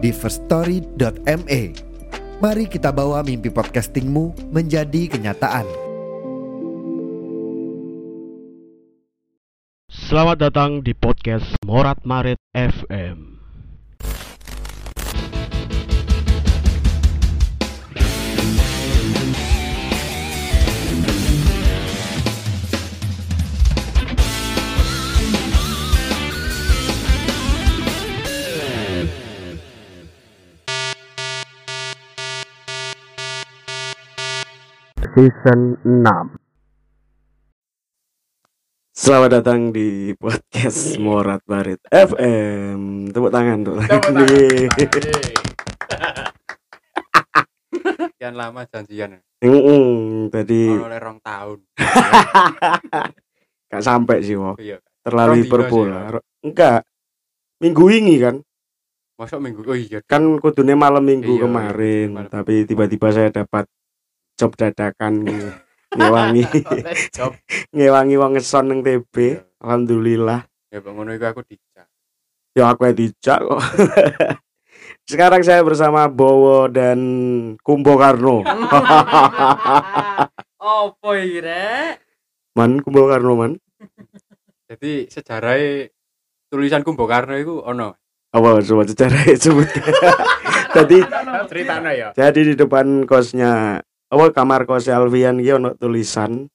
di firststory.me. Mari kita bawa mimpi podcastingmu menjadi kenyataan. Selamat datang di podcast Morat Marit FM. Season 6 Selamat datang di podcast Morat Barit FM. Tepuk tangan tuh. Sekian lama janjian. Heeh, tadi oleh rong tahun. gak sampai sih, Wo. Iya. Terlalu hiperbola. Enggak. Minggu ini kan. Masuk minggu. Oh iya. Kan kudune malam minggu Iya, kemarin, malam. tapi tiba-tiba saya dapat job dadakan nge- ngewangi Job. ngewangi wong ngeson nang TB. Iya. Alhamdulillah. Ya bang ngono iku aku dijak. Ya aku yang dijak kok. Sekarang saya bersama Bowo dan Kumbo Karno. Opo iki rek? man, Kumbo Karno man. Jadi sejarah tulisan Kumbo Karno iku ono. Apa coba secara sebut. Tadi Ceritanya ya. jadi di depan kosnya apa kamar kosnya Alfian iki ono tulisan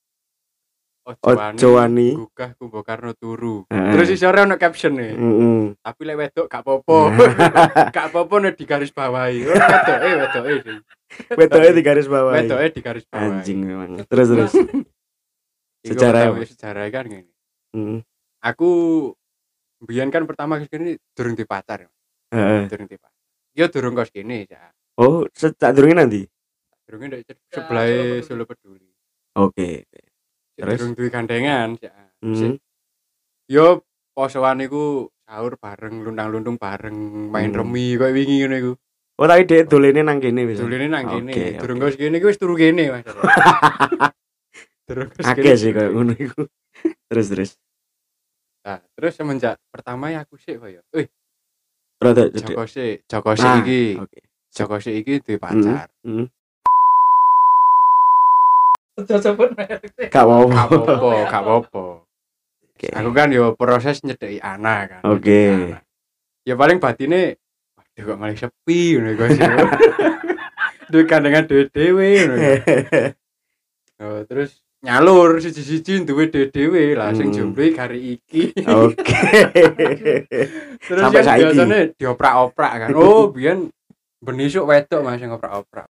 Ojowani. Ojowani. Gugah Kumbo Karno turu. Heeh. Terus isore ono caption nih. Heeh. Tapi lek wedok gak apa-apa. gak apa-apa nek di garis bawahi. Oh, Wedok eh wedok eh. Betoke di garis bawah. Wedok eh di garis bawahi. Anjing memang. Terus terus. Sejarah sejarah kan ngene. Heeh. Aku Biyen kan pertama kali kene durung dipacar. Heeh. Durung dipacar. Ya durung kos kene ya. Oh, sejak durungnya nanti. Durunge ndek sebelah Solo Peduli. Oke. Sik Terus? Durung duwe gandengan ya. Hmm. Yo posoan iku sahur bareng, luntang-luntung bareng, main Hmm. remi koyo wingi ngono iku. Oh, tapi dia dolene nang kene wis. Duline nang kene. Durung oke. kos kene iku wis turu kene, Mas. Durung Akeh kene, sih kene. ngono iku. Terus terus. Nah, terus semenjak pertama ya aku sih koyo. Wih, Rada. Joko sih, Joko sih Nah, iki. Oke. Joko sih iki duwe pacar. Hmm. Aja merek. Gak mau. Gak apa-apa, gak apa-apa. Oke. Aku kan yo proses nyedeki anak kan. Oke. anak. Ya paling batine waduh kok malah sepi ngono iku sih. Duwe kandengan dhewe-dhewe ngono. Oh, terus nyalur siji-siji duwe dhewe-dhewe langsung Hmm. jomblo kari iki. Oke. Terus Sampai yang saiki. biasanya dioprak-oprak kan. Oh, biyen benisuk wedok Mas yang ngoprak-oprak.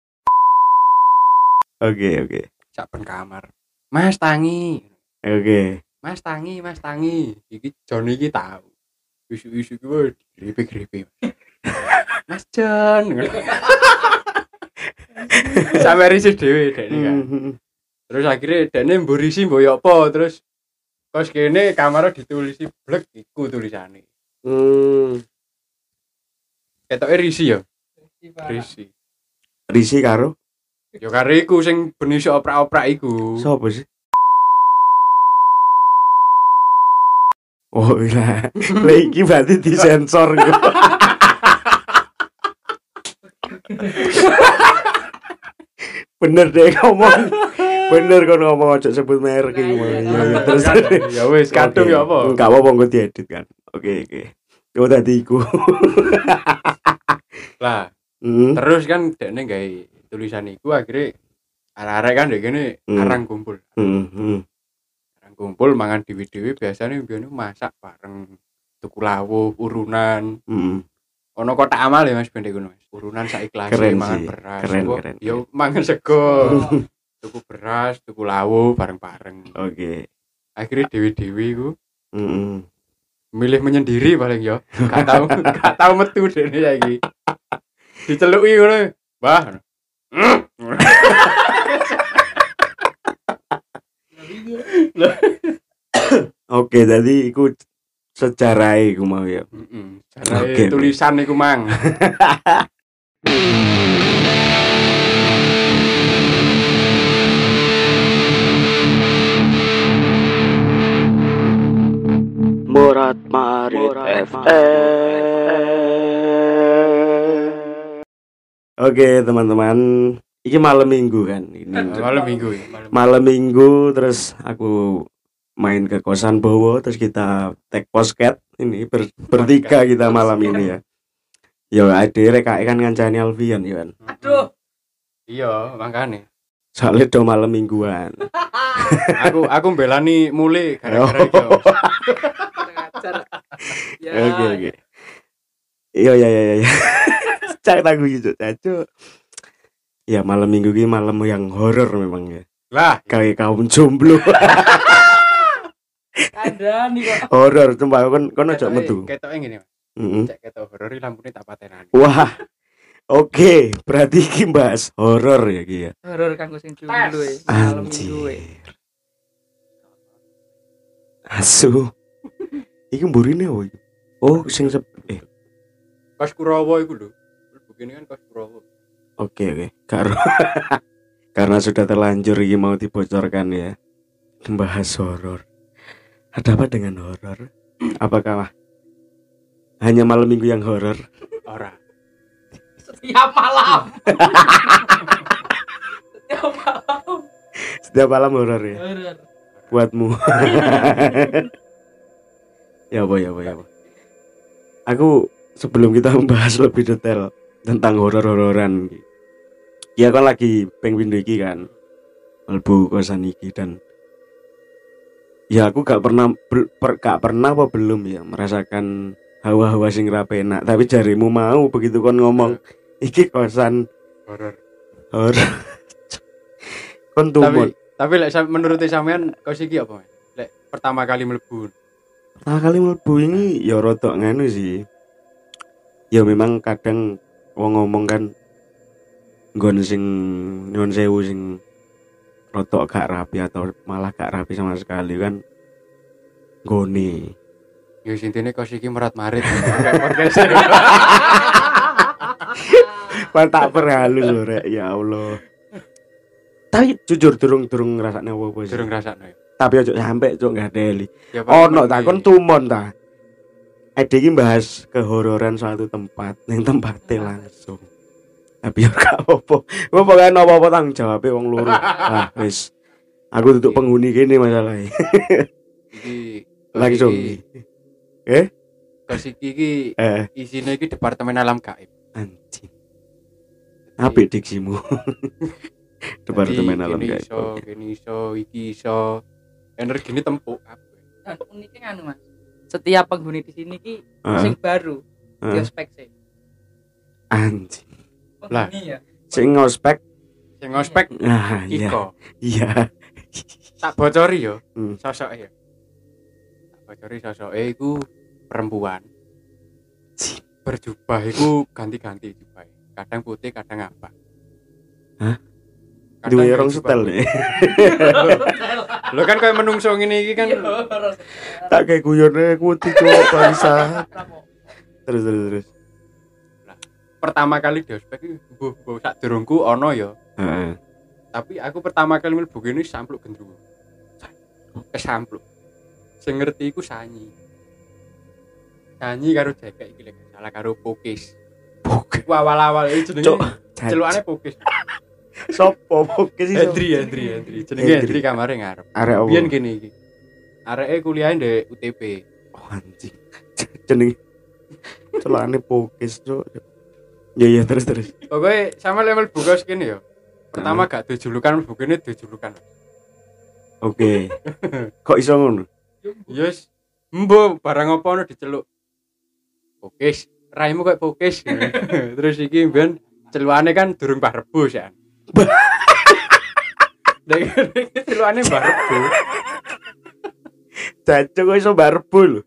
Oke, oke. Saben kamar. Mas tangi. Oke. Mas tangi, Mas tangi. Iki Joni iki tahu. Isu-isu wah gripe-gripe. Mas Jon. Sampai risih dhewe dekne kan. Hmm. Terus akhirnya dekne mburisi mbok yo apa terus kos kene kamar ditulisi blek iku tulisane. Hmm. Ketoke risi ya, risi. Risi karo Ya karo iku sing benis oprak-oprak iku. sapa sih? Oh iya, lah iki berarti disensor kok. Bener deh ngomong. Bener kon ngomong aja sebut merek iki. Nah, iya. Iya, iya. Terus Kan, ya wis kadung ya apa? Enggak apa-apa engko diedit kan. Oke, oke. Yo tadi iku. Lah, Hmm. terus kan dekne gawe tulisan iku akhirnya arek-arek kan dek kene Hmm. arang kumpul. Hmm. hmm. Arang kumpul mangan dewi-dewi biasanya biyen masak bareng tuku lawuh, urunan. Hmm. Ono kotak amal ya Mas ngono Mas. Urunan sak ikhlas Keren mangan sih. beras. Keren, keren, Yo mangan sego. tuku beras, tuku lawuh bareng-bareng. Oke. Akhirnya dewi-dewi iku Hmm. milih menyendiri paling yo. Gak tahu gak tahu metu dene saiki. diceluki ngono. Mbah. Oke, tadi iku sejarah iku mau ya. Heeh. Oke, oke. tulisan iku mang. Morat Marit Oke, teman-teman. Iki malam Minggu kan. Ini Malam Minggu ya, malam. malam Minggu terus aku main ke kosan Bowo terus kita tag posket ini ber- bertiga kita malam ini ya. Yo ade rek kan ngancani Alfian ya kan. Aduh. Iya, makane. Soalnya do malam mingguan. Aku aku mbelani mulai gara-gara Oh. iki. Ngajar. Ya. Oke oke. Iya iya iya iya. Cak tak gitu cacu. Ya malam minggu ini malam yang horor memang ya. Lah, Kayak kaum jomblo Ada nih kok. horor coba kon kon aja metu. Ketoke ngene, Mas. Heeh. Cek ketok horor iki lampune tak patenani. Wah. Oke, berarti iki bahas horor ya Ki ya. Horor kanggo sing dulu e. Malam minggu e. Anjir. Asu. Iki mburine oh. iki. Oh, sing sep eh Kos Kurawa iku lho. Begini kan kos Kurawa. oke oke. Karo karena sudah terlanjur iki mau dibocorkan ya. Membahas horor. Ada apa dengan horor? Apakah hanya malam minggu yang horor? Ora. Setiap malam. Setiap malam. Setiap malam horor ya Horor. buatmu. ya apa ya apa ya apa. Aku sebelum kita membahas lebih detail tentang horor-hororan. Ya kan lagi pengen iki kan. Melbu kosan iki dan ya aku gak pernah ber- per- gak pernah apa belum ya merasakan hawa-hawa sing ra penak tapi jarimu mau begitu kon ngomong iki kosan Horor. horor kon Tapi tumut tapi lek sam- menurut sampean kos iki apa? Lek pertama kali mlebu. Nah kali mlebu ini ya rodok nganu sih. Ya memang kadang wong ngomong kan nggon sing nyuwun sewu sing rodok gak rapi atau malah gak rapi sama sekali kan gone. Ya intine kos iki merat-marit. Kayak podcast. Pan tak perhalus lho rek ya Allah. Tapi jujur durung-durung ngrasakne apa-apa sih. Durung ngrasakno ya. Tapi ojo sampe cuk ngadeli. Ya Oh paling no, tak mengi. kon tumon ta. Ade iki bahas kehororan suatu tempat, ning tempatnya langsung. Tapi ya gak apa-apa. Gua pokoknya apa-apa tanggung jawabnya wong loro. Ah, wis. Aku duduk penghuni gini masalahnya. iki Langsung. Kos iki iki Eh, isine iki departemen alam gaib. anjing. Apik diksimu. Departemen Jadi, alam gini gaib. iso, gini iso, iki iso. Energine tempuk kabeh. Dan uniknya anu Mas. Setiap penghuni di sini ki Heeh, sing baru heeh. diospek sih. Anjing. Lah. Ya. Sing ngospek. Sing ngospek Ah, iya. Iko. Iya. Tak bocori yo. Hmm. Sosoknya. Tak bocori sosoknya iku perempuan. Cih. Berjubah iku ganti-ganti jubah. Kadang putih, kadang apa. Hah? Duwe rong jubah setel deh. Lo kan kayak menungso ngene iki kan Iya. Tak kayak guyonnya kuti cuk bangsa. Terus terus terus. pertama kali di ospek iki mbuh mbuh sak durungku ono ya. Heeh. Tapi aku pertama kali mlebu kene sampluk gendruwo. Kesampluk. Sing ngerti iku Sanyi. Sanyi karo Jekek iki lek salah karo Pokis. Iku awal-awal iki Cuk. jenenge celukane Pokis. Sopo bukan sih? Hendri, Hendri, Hendri. Jenenge Hendri. Kamare ngarep. Arek apa? Biyen kene iki. Areke di UTP. Oh, anjing. Jeneng celane pokis, Cuk. Ya ya terus terus. Pokoke sama level buka kene ya. Pertama gak duwe julukan mlebu kene duwe julukan. Oke. Kok iso ngono? Yes. Mbo barang apa ono diceluk. Pokis. Raimu kayak pokis. Terus iki ben celukane kan durung Mbah Rebus ya. Mbah Rebus. Jancuk kok iso barbu lho.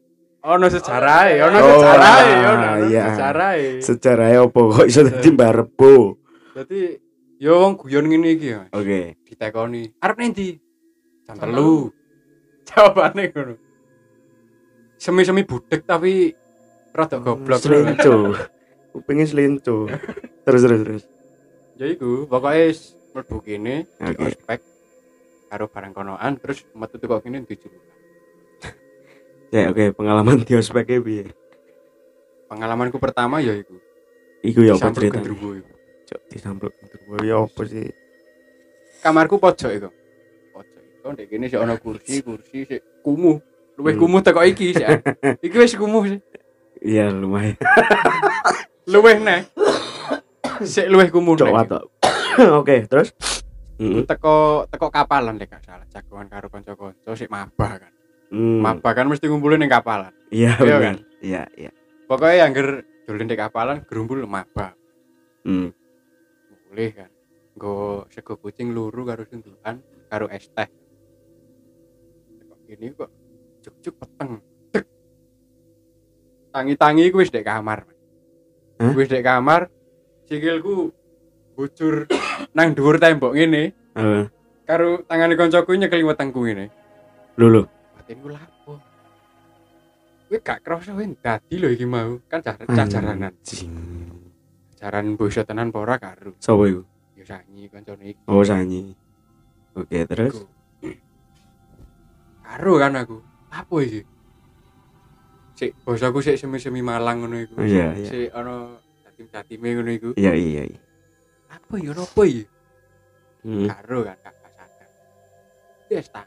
ono sejarah ono Oh, sejarah ah, ono sejarah Sejarahnya apa kok iso dadi Mbah Rebo? Jadi yo wong guyon ngene iki ya. Oke. Ditekoni. Arep nendi? Jam telu. Jawabane ngono. Semi-semi budek tapi rada goblok. Selinco. Kupingnya selinco. Terus terus terus. Ya iku, pokoke wis mlebu kene di ospek karo barang konoan terus metu teko kene dijulukan. Ya oke, pengalaman di ospeknya piye? Pengalamanku pertama ya iku. Iku ya apa iku. Cok disampruk gendruwo ya apa sih? Kamarku pojok iku. Pojok iku ndek kene sik ana kursi, kursi sik kumuh. Luwih Hmm. kumuh teko iki sik. Iki wis kumuh sih. Iya lumayan. Luwih neh. Sik luwih kumuh. Cok watok. Oke, terus? Heeh. teko teko kapalan deh gak salah jagoan karo kanca-kanca sik mabah kan Hmm. mabah kan mesti ngumpulin ning kapalan Iya Iya kan? Iya, iya. pokoknya angger dolen di kapalan gerumpul mabah Hmm. boleh kan nggo sego kucing luru karo sundukan karo es teh kok gini kok juk-juk peteng tangi-tangi wis dek kamar Hah? wis dek kamar sikilku bujur nang dhuwur tembok ngene. Eh, karo tangane koncoku nyekeli wetengku ngene. Lho lho. batin ku lapo Kowe gak krasa kowe dadi lho iki mau. Kan jar jaranan jaran bosok tenan apa ora karo Sopo iku? ya sanyi kancane iki. Oh, Sanyi. Oke, terus? karo kan aku. Apa iki? Sik bosaku sik semi-semi malang ngono iku. Oh, iya, iya. sik ana jatim-jatime ngono iku Iya, iya, iya. apa ya apa ya Hmm. karo kan gak sadar wis ta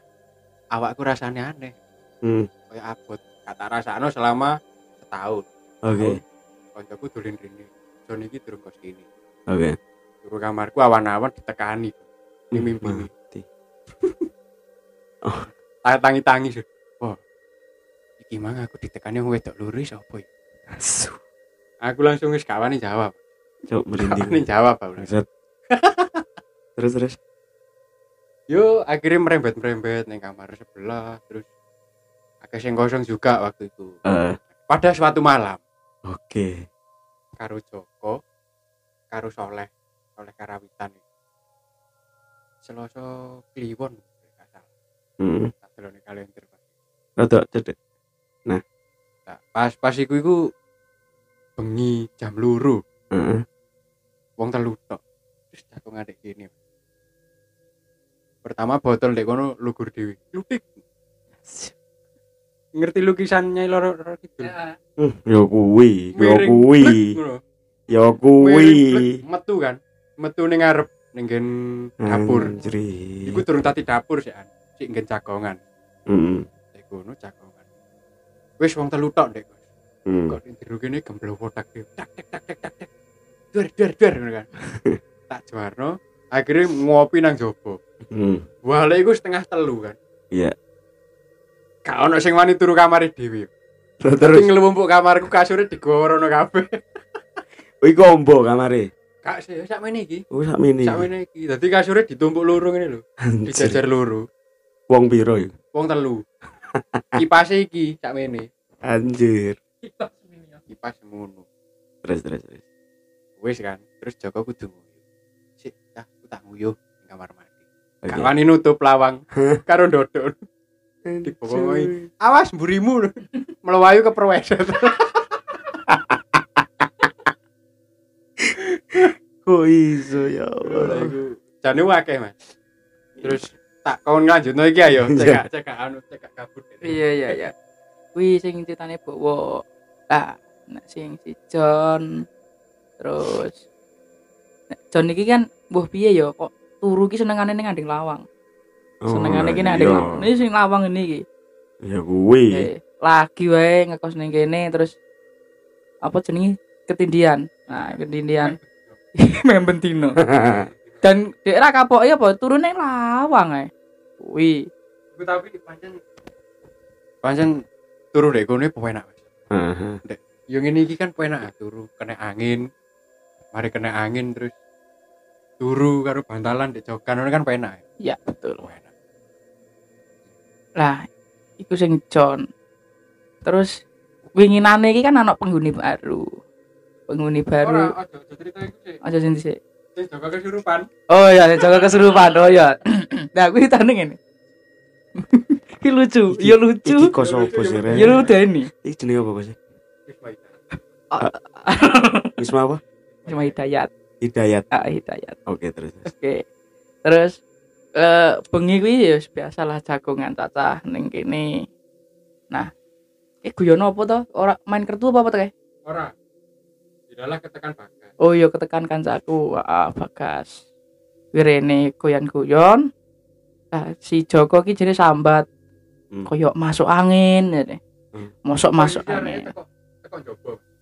awakku rasane aneh Hmm. kaya abot gak tak rasakno selama setahun Oke. kancaku dolen rene Jon iki durung kos kene Oke. Turu kamarku awan-awan ditekani. Ini mimpi ini. Mati. Tangi-tangi sih. Wah. Iki mang aku ditekani wong wedok luru sapa iki? Asu. Aku langsung wis gak wani jawab. Cok merinding. jawab aku. Bangsat. terus terus. Yo akhirnya merembet-merembet ning kamar sebelah terus agak sing kosong juga waktu itu. Eh, Pada suatu malam oke. karo Joko karo Soleh Soleh Karawitan. Selasa Kliwon. Hmm. Tak delone kalender. Pak. Rada cedek. Nah, pas pas iku iku bengi jam luru. Heeh. wong telu tok. Terus aku ngadek gini pertama botol dek kono lugur dewi ludik ngerti lukisannya loro loro gitu Hmm, yo kuwi, yo kuwi. Yo kuwi. metu kan? Metu ning ngarep ning dapur. Anjri. iku durung tati dapur sih an sik nggen cakongan Heeh. dek kono cakongan wis wong telu tok dek Hmm. kok jero kene gemblowo tak tak tak tak tak tak tak duar duar duar kan tak juarno akhirnya ngopi nang jopo Hmm. wale iku setengah telu kan Iya. gak ono sing wani turu kamare dhewe Terus terus ngelumpuk kamarku kasure digorono kabeh iku ombo kamare. gak sih sak mene iki Oh, sak mini. sak mene iki dadi kasure ditumpuk loro ngene lho dijajar loro Wong piro iku? wong telu kipase iki sak mene Anjir. Kipas ngono. Terus terus terus. wis kan terus Joko kudu nguyuh. Sik tak aku tak nguyuh ning kamar mandi. Oke. gak wani nutup lawang karo dodon Dibowongi. awas mburimu. Melewayu ke perweset Kok iso ya Allah. jane akeh mas. Terus tak kon lanjutno iki ayo. Cekak cekak anu cekak kabut. Iya iya iya. Kuwi sing ceritane bawa lah nek sing si John terus nek John iki kan mbuh piye ya kok turu ki senengane ning ngandeng lawang. Senengane ki ning ngandeng lawang. Ini sing lawang ini iki. Ya kuwi. Eh, lagi wae ngekos ning kene terus apa jenenge ketindian. Nah, ketindian membentino. Dan daerah kapok ya apa turun lawang ae. Kuwi tapi pancen pancen turu dek kono penak Mas. Heeh. Yo ngene iki kan penak turu kena angin. Mari kena angin terus turu karo bantalan dek jokan ngono kan penak. ya betul. Penak. lah iku sing John terus winginane iki kan ana penghuni baru. Penghuni baru. Ora, aja aja cerita iku sih. Aja sing dhisik. Sing jaga kesurupan. Oh iya, jaga kesurupan. Oh iya. Nah, aku ditane ngene. Iki lucu, Iki- ya lucu. Iki kos opo sih Ren? Ya lucu ini. Iki jenenge apa sih? Bismillah. Wisma apa? Cuma hidayat. Hidayat. Ah, hidayat. Oke, terus. Oke. Terus eh bengi kuwi ya biasalah jagongan cacah ning kene. Nah, eh guyon apa to? Ora main kertu apa apa to kae? Ora. Tidaklah ketekan bagas. Oh iya ketekan kancaku, ah Bagas. Wirene goyan-guyon. Nah, si Joko ki jenenge sambat. Hmm. Koyok masuk angin ya deh. Hmm. Mosok masuk Posisi angin.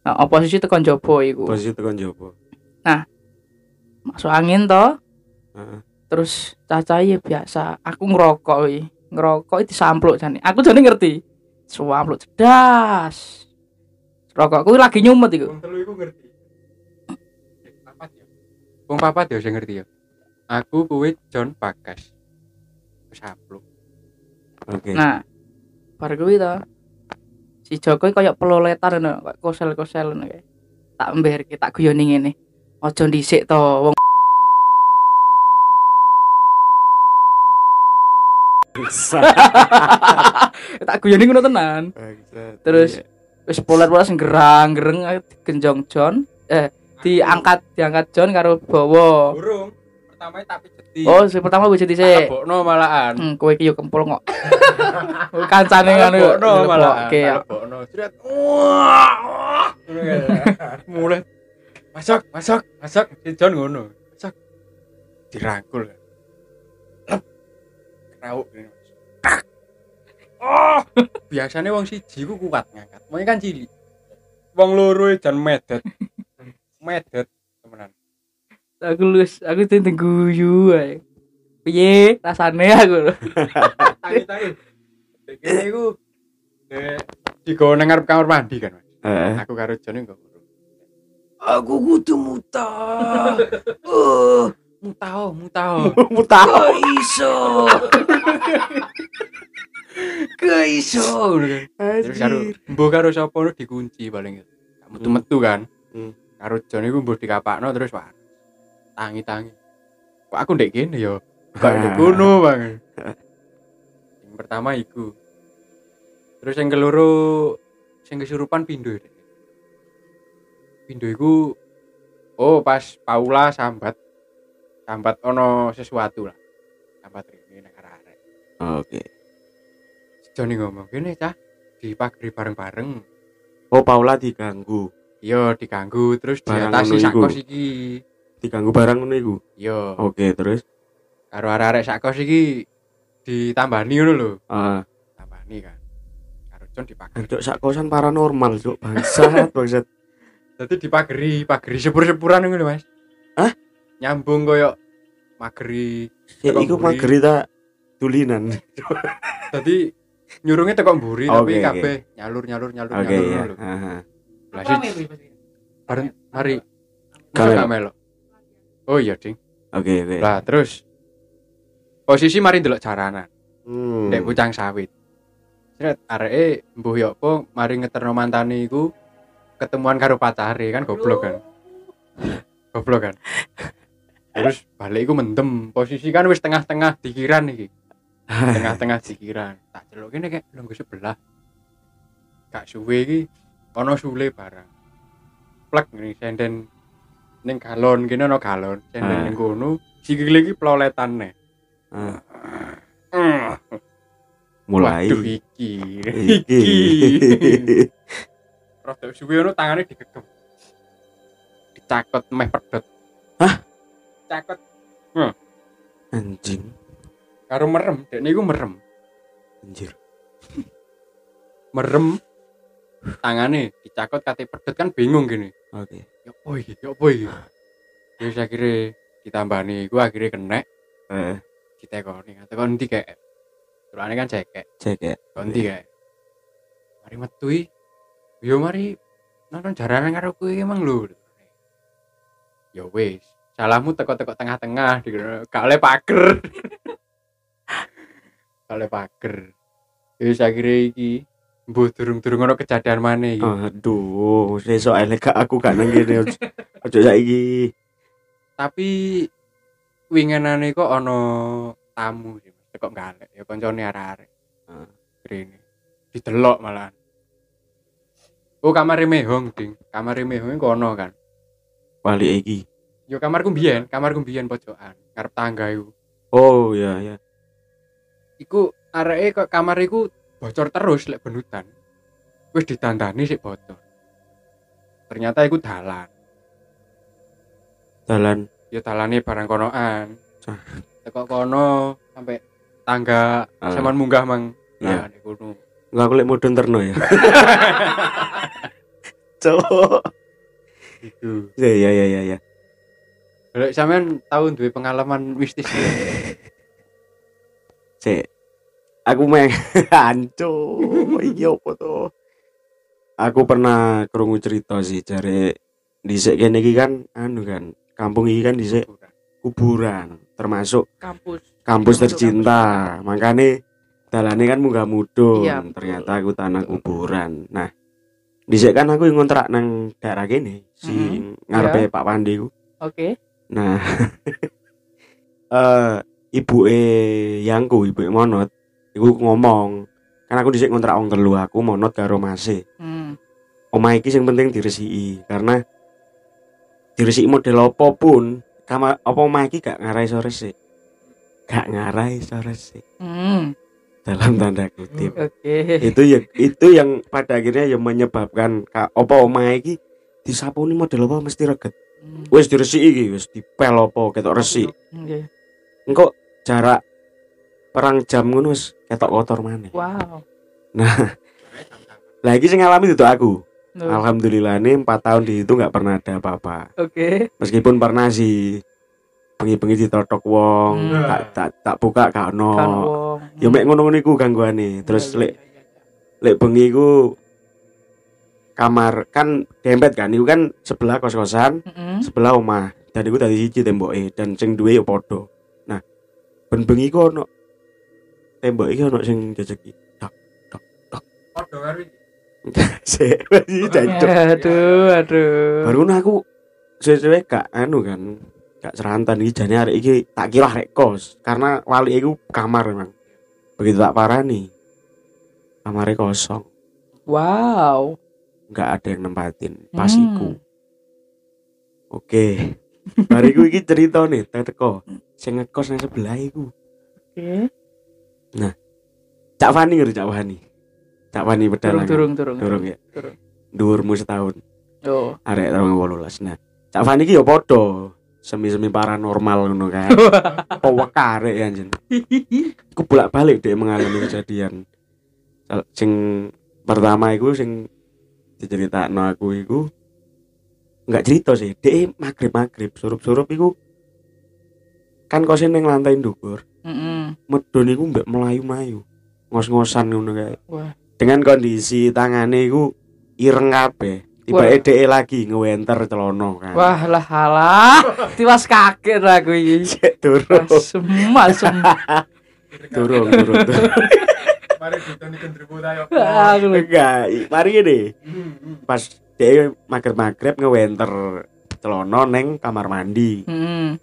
Nah, oposisi tekan jobo iku. Posisi tekan jopo. Masuk angin to, Heeh. terus caca ya biasa. Aku ngerokok wi. Ngerokok itu sampluk jane. Aku jane ngerti. Sampluk cedas. Rokokku lagi nyumet iku. Wong telu iku ngerti. Papat ya. Wong papat ya sing ngerti ya. Aku kuwi John Bagas. Wis Oke. Nah, bar kuwi to. Si Joko koyo peloletan ngono, koyo kosel-kosel ngono kae. Tak emberke, tak guyoni ngene. Aja dhisik to, wong tak guyoni ngono tenan. Terus Iya. wis poler-poler sing gerang-gereng genjong John, eh diangkat diangkat John karo bawa. Burung. Pertama pijeti. Oh, si pertama wis dhisik. Bokno malahan. Hmm, kowe iki yo kempul kok. Kancane ngono yo. Bokno malahan. Oke ya. Bokno. Jret. Mulai masuk, masuk, masuk. Si John ngono. Masuk. Dirangkul. Lep. Gini. Oh, biasanya wong siji ku kuat ngangkat. Kan cilik. Wong loro jan medet. Medet. Aku lus, aku tentang guyu ae. Piye rasane aku. Tangi-tangi. Kene iku eh digawa nang ngarep kamar mandi kan, Mas. Heeh. Aku karo Joni kok. Aku kudu muta. Oh, Mutao, mutao. Mutah. iso. Ke iso. Terus karo mbuh karo sapa dikunci paling. Gak metu-metu kan. Hmm. Karo Joni ku mbuh dikapakno terus wah. Tangi-tangi. Kok aku ndek kene ya? Kok ndek kono, Bang. Yang pertama iku. Terus yang keloro sing kesurupan pindo. Dek. Pindo iku oh pas Paula sambat sambat ono sesuatu lah. Sambat nek arek. Oke. Joni ngomong gini cah di pagri bareng-bareng Oh, Paula diganggu. iya diganggu terus Barang iku. sakos iki Diganggu barang ngono iku. iya Oke, terus karo arek-arek sakos iki ditambani ngono lho eh tambani kan karo John dipagri Cuk sak kosan paranormal, Cuk. Bangsat, bangsat. dadi dipagri pagri sepur-sepuran ngono lho Mas Hah? nyambung koyo mageri Ya iku mageri tak tulinan. dadi nyurungnya tekok mburi Oke, tapi kabeh nyalur nyalur nyalur Oke nyalur ya. ngono lho Heeh. Lah, sih, bareng mari Kamel. Masa gak melok oh iya ding Oke, oke. Lah terus posisi mari ndelok jaranan, Hmm. ndek pucang sawit. Sret areke mbuh yo apa mari ngeterno mantane iku ketemuan karo pacare kan goblok kan. Goblok kan. Terus balik iku mendem, posisi kan wis tengah-tengah dikiran iki. Tengah-tengah dikiran. Tak celuk kene kayak lungguh sebelah. Gak suwe iki ana sule barang. Plek ngene senden ning galon kene ana galon, senden Ah. ning kono sikile iki ploletane. Ah, Mm. mulai. Waduh iki. Iki. Rodok suwe ono tangane digegem. Dicakot meh pedot. Hah? Cakot Anjing. karo merem, dekne iku merem. Anjir. Merem tangane dicakot kate pedot kan bingung gini. Oke. Ya iki? Ya apa iki? Terus akhirnya ditambani iku akhirnya kena Eh, ditekoni. Tekon ndi kayak. Turane kan cekek. cek ya. Ganti kayak. Mari metu i. Yo mari nonton jaranan karo iki emang lho. Ya wis, salahmu teko-teko tengah-tengah gak oleh pager. oleh pager. Wis akhirnya iki Mbuh durung-durung ono kejadian maneh iki. Aduh, sesuk ae lek gak aku gak nang kene ojo saiki. Tapi winginane kok ono tamu sih, Mas. Kok galek ya koncone arek-arek. Heeh. Rene. Didelok malahan. Oh, kamar Mehong, Ding. Kamar Mehong kok ono kan. Balik iki. Yo kamarku mbiyen, kamarku mbiyen pojokan, ngarep tangga iku. Oh, iya ya. Iku areke kok kamar iku bocor terus lek benutan. Wis ditandani sik bocor. Ternyata iku dalan. Dalan Ya dalane barang konoan. Teko kono sampai tangga Ah. sampean munggah mang. Nah. Ya nek kono. Enggak aku lek modern terno ya. Cok. Itu. Ya ya ya ya ya. Lek sampean tau duwe pengalaman mistis. Sik. Aku meh anco. Iya apa to? Aku pernah krungu cerita sih jare dhisik kene iki kan anu kan, kampung iki kan dhisik kuburan, termasuk kampus kampus tercinta. Makanya dalane kan munggah mudun. Iya. Ternyata aku tanah kuburan. Nah, dhisik kan aku ngontrak nang daerah kene, si Mhm. ngarepe Pak Pandi ku. oke Nah, eh ibuke yangku, ibuke Monot, iku ngomong, kan aku dhisik ngontrak wong telu aku Monot karo Mase. hmm. Omah iki sing penting diresiki karena diresiki model apa pun, kamar apa omah iki gak ngarai iso resik. Gak ngarai iso resik Hmm. dalam tanda kutip. oke itu ya itu yang pada akhirnya yang menyebabkan ka, apa omah iki disapuni model apa mesti reget. Hmm. Wis diresiki iki, wis dipel apa ketok resik. Oke. engko jarak perang jam ngono wis ketok kotor maneh. wow Lagi sing ngalami itu aku. Loh, Alhamdulillah nih 4 tahun di itu nggak pernah ada apa-apa. oke Meskipun pernah sih bengi-bengi ditotok wong, Hmm. tak tak tak buka gak ono. Ya mek ngono-ngono iku gangguane. Terus lek lek bengi iku kamar kan dempet kan iku kan sebelah kos-kosan, Mm-mm. sebelah omah. Dan iku tadi siji temboke dan sing duwe ya padha. Nah, ben bengi ku ono tembok iki ono sing jejeki. Padha karo iki. Sik, masih jancuk. aduh aduh Baru aku sesuai gak anu kan. Gak serantan iki jane arek iki tak kira arek kos karena wali iku kamar memang. Begitu tak parani. Kamarnya kosong, wow nggak ada yang nempatin pas Hmm. iku. Oke. Bariku iki cerita nih, teko. Sing ngekos nang sebelah iku. oke Cak Fani ngerti Cak Fani. Cak Fani turun pedalangan. turun turun Durung ya. Durung. Dhuwurmu setahun. oh arek tahun 18 nah Cak Fani ki ya padha semi-semi paranormal ngono kan apa wekare ya anjen aku bolak-balik deh mengalami kejadian sing pertama iku sing diceritakno aku iku nggak cerita sih deh maghrib maghrib surup-surup iku kan kosen ning lantai ndukur Mm-mm. medun iku mbek melayu-melayu ngos-ngosan ngono kae. Wah. dengan kondisi tangane iku ireng kabeh. Tiba dhek lagi ngewenter celana kan. Wah lah halah tiwas kaget aku iki. Cek turun asem asem turun turun turun. Mari ditoni gendruwo ta yo. Enggak mari ini pas dia magrib magrib ngewenter celana neng kamar mandi. Mm-mm.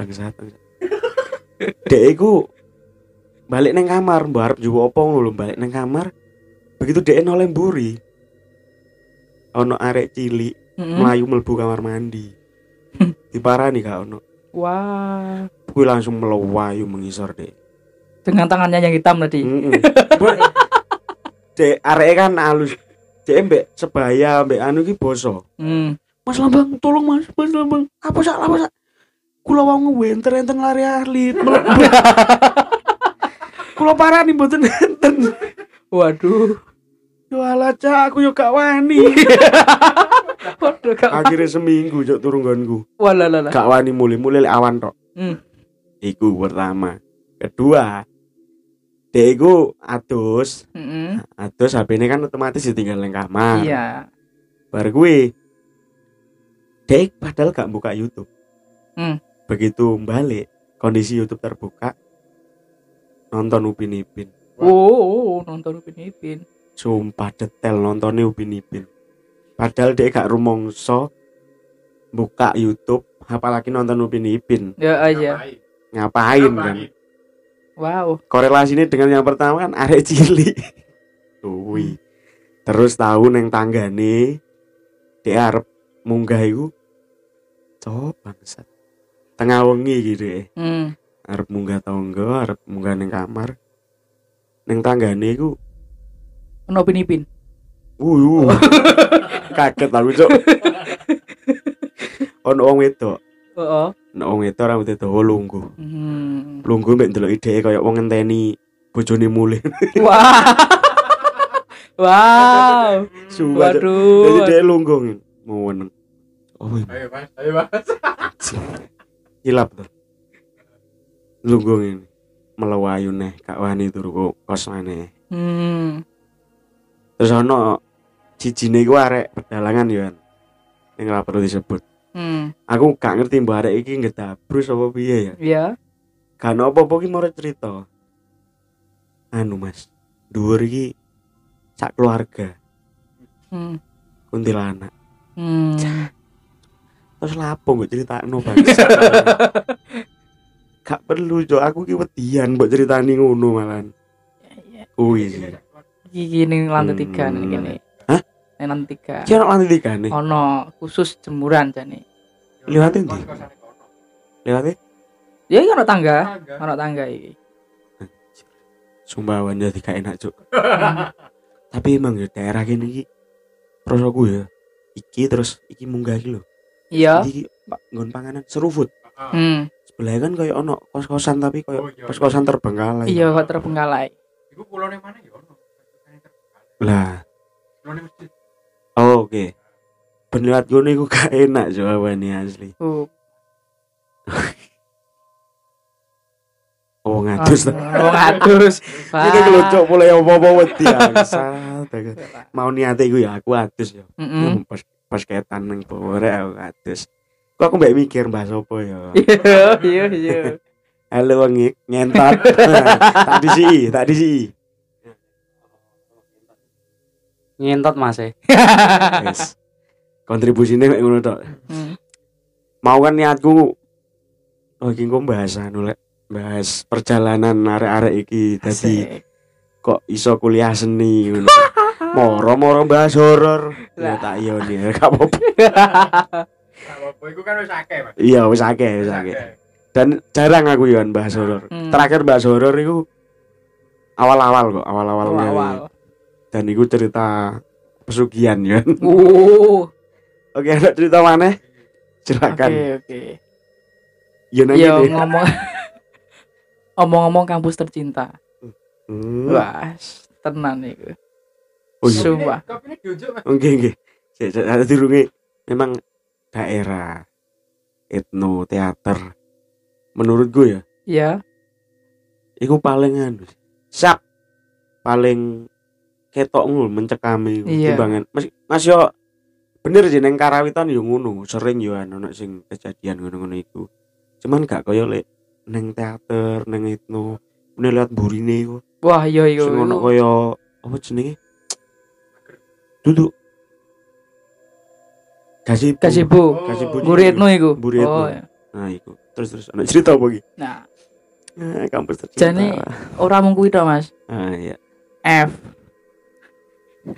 Bangsat dia iku balik neng kamar mbak arep juga apa ngono balik neng kamar. Begitu dia noleh mburi ono arek cilik Mm-mm. melayu mlebu kamar mandi. Diparani gak ono? Wah. Gue langsung melewayu mengisor deh dengan tangannya yang hitam tadi. Dek arek kan halus. Dek mbek sebaya mbek anu ki boso. Hmm. Mas Lambang tolong Mas Mas Lambang. Apa sak? Apa sak kula wau ngewenter enten lari ahli. Mlebu kula parani mboten enten. Waduh. Yo cak aku yo gak wani. Waduh gak akhirnya seminggu cok turun gonku lah. gak wani mulai mulai awan tok Hmm. iku pertama. Kedua iku atus Mm-mm. atus HP ini kan otomatis ditinggal nang kamar. Iya. Bar gue dek padahal gak buka YouTube. Hmm. Begitu balik kondisi YouTube terbuka nonton Upin Ipin. Oh, nonton Upin Ipin. Sumpah detail nontonnya Upin Ipin. Padahal dia gak rumongso buka YouTube, apalagi nonton Upin Ipin. Ya aja. Ngapain kan? Wow. Korelasinya dengan yang pertama kan arek cilik. Kuwi. Terus tahu neng tanggane dia arep munggah iku cok bangsat. Tengah wengi gitu ya. Hmm. Arep munggah tangga, arep munggah neng kamar. Neng tanggane iku Ono Upin Ipin. Wuh, kaget aku cok. Ono wong wedok, Oh. ono wong wedok rambutnya dawa lungguh. Hmm. Lungguh mbek ndelok ide kaya wong ngenteni bojone mulih. Wah. wow. Sumpah. Cok. Jadi Waduh. dia lungguh ngene. Mau meneng. Oh, Ayo mas, ayo mas. hilap tuh. Lungguh ngene. Melewayu neh, kak wani turu kos maneh. Hmm. Terus ono cijine iku arek pedalangan yo. kan. Ning ora perlu disebut. Hmm. Aku gak ngerti mbak arek iki ngedabrus apa piye ya. Ya. Gak ono apa-apa ki mau cerita. Anu Mas, dhuwur iki sak keluarga Hmm. kuntilanak. Hmm. Terus lapo mbok critakno Bang? Gak perlu jo aku ki wedian mbok critani ngono malan. Kuwi sih. Iki ning lantai tiga nih Hmm. gini. Hah? Ning lantai tiga. Ki ono lantai tiga nih. Ono khusus jemuran jane. Lewatin ndi? Lewatin Ya iki ono tangga, ono tangga iki. sumbawan jadi gak enak cuk. Tapi emang ya daerah kene iki prosoku ya. Iki terus iki munggah iki lho. Iya. Iki pak nggon panganan serufut. Hmm. Sebelah kan kayak ono kos-kosan tapi kayak Oh, iya. kos-kosan terbengkalai. Iya kok terbengkalai. Iku pulone mana ya ono? Lah, oh, oke. Ben lewat ngono iku gak enak jawabannya asli. Oh. Oh, ngatus ta. Oh ngatus. Iki kelocok mulai apa-apa wedi. Mau niate iku ya aku atus ya. Heeh. Pas ketan nang rek aku atus. Kok aku mbak mikir bahas apa ya. Iya, iya, iya. Halo wong ngentot. tak disi, tak disi. ngentot mas eh Wes. Kontribusine mek ngono tok. Hmm. Mau kan niatku Oh iki kok bahas anu lek bahas perjalanan arek-arek iki dadi Asik. kok iso kuliah seni ngono. Moro-moro bahas horor. Ya tak iya nih, gak apa-apa. Apa iku kan wis akeh, Mas. Iya wis akeh, wis akeh. Dan jarang aku yo bahas horor. Hmm. Terakhir bahas horor iku awal-awal kok, awal-awal. Awal-awal. Dan iku cerita pesugihan ya. Uh. Oke, ada cerita mana? Oke, Silakan. oke. Yo nang Yo ini. ngomong Ngomong-ngomong kampus tercinta. Hmm. Wah, tenan iku. Oh iya. Sumpah. Oke, oke. Ada dirungi. Memang daerah etno teater menurut gue ya Ya. iku paling anu sak paling ketok ngul mencekami Iya. timbangan mas, mas yo bener sih neng karawitan yo ngono sering yo anu nek sing kejadian ngono-ngono iku cuman gak koyo lek neng teater neng etno meneh lihat burine iku Wah, iya iya. sing ono koyo apa jenenge duduk gazebo Gazebo. Gazebo Oh. Guritno iku. Guritno. Oh, ya. nah iku terus terus ana cerita apa iki Nah, nah, kampus tercinta Jane- ora mung kuwi Mas. ah iya F.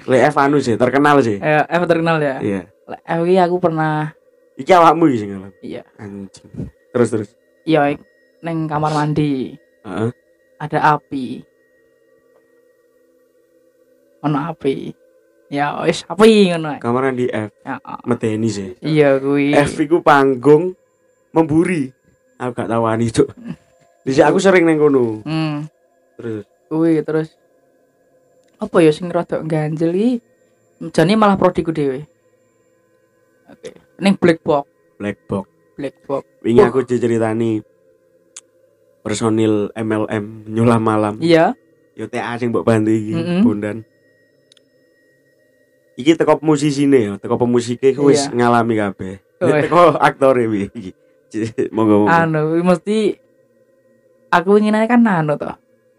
lek F anu sih terkenal sih Eh, F terkenal ya. iya Lek F iki aku pernah iki awakmu iki sing iya, anjing terus terus iya neng kamar mandi Heeh. ada api. Ono api. Ya wis api ngono. ae. kamaran di F Ya, oh. medeni sih Iya kuwi. F iku panggung memburi aku gak tahu ani cuk Disi aku sering neng kono Hmm, terus kuwi terus apa ya sing rada ganjel iki jane malah prodiku dhewe. Oke. Ning black box, black box black box. wingi aku diceritani personil MLM nyulam malam Iya. yo TA sing mbok bantu iki Mm-mm. Bondan iki teko musisine ya teko pemusike ku wis Iya. ngalami kabeh Oh, iya. teko aktore wi iki monggo monggo Anu, mesti aku ingin aja kan anu toh.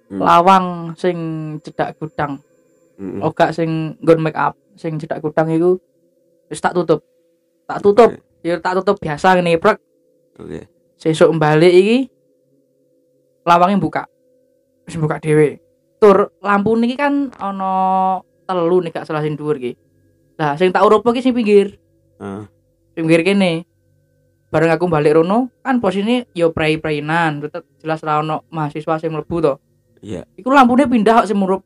Hmm. lawang sing cedak gudang Mm-mm. oh gak sing nggon make up sing cedak gudang iku wis tak tutup tak tutup ya tak tutup biasa ngene prek Oke. sesuk balik iki lawangnya buka wis buka dhewe tur lampu niki kan ana telu nih gak salah sing dhuwur iki. Lah sing tak urup iki sing pinggir. Ah. sing pinggir kene. Bareng aku balik rono kan posisinya yo prei-preinan tetep jelas ra ono mahasiswa sing mlebu to. Iya. iku lampunya pindah kok sing murup.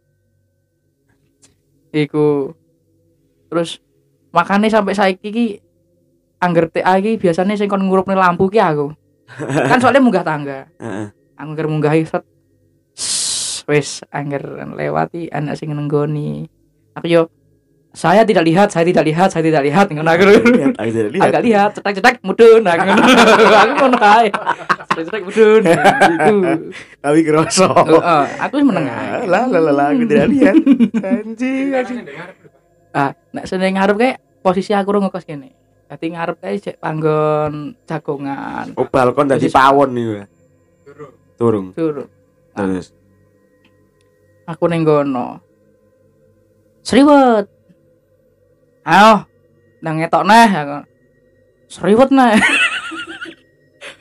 Iku. Terus makanya sampai saiki iki angger TA iki biasanya sing kon ngurupne lampu ki aku. Kan soalnya munggah tangga. Heeh. angger munggahi set. Wis angger lewati anak sing nenggoni aku yo saya tidak lihat saya tidak lihat saya tidak lihat ngono aku agak lihat cetak-cetak mudun aku ngono aku ngono ae cetak-cetak mudun iku Tapi kerosok. Heeh, aku wis meneng ae. Lah lah lah lah, aku tidak lihat. Anjing, anjing. Ah, nek sene ngarep kayak posisi aku ro ngekos kene. Dadi ngarep kae cek panggon jagongan. Oh, balkon tadi pawon nih. Turung. Tur. Terus. Aku ning kono. Sriwet. Ayo, nang ngetok neh aku. Sriwet neh.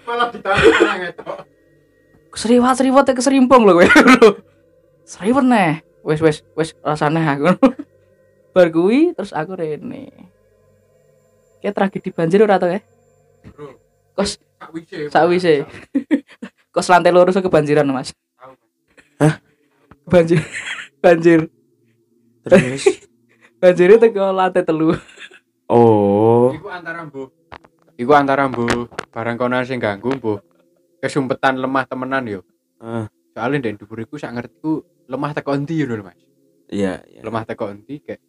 Malah ditarik nang etok. Sriwet sriwet keserimpung lho kowe. Sriwet neh. Wis wis wis rasane aku. Bar kuwi terus aku rene. Kayak tragedi banjir ora to ya? Kos Sakwise. Kos lantai loro so kebanjiran, Mas. Hah? Banjir. Banjir. Terus. Banjirnya teko lantai telu. Oh. Iku antara mbuh. Iku antara mbuh barang kono sing ganggu mbuh. Kesumpetan lemah temenan yo. Ah, Soalnya ndek dhuwur iku sak ngertiku lemah teko endi ngono lho, Mas. Iya, iya. Lemah teko endi kayak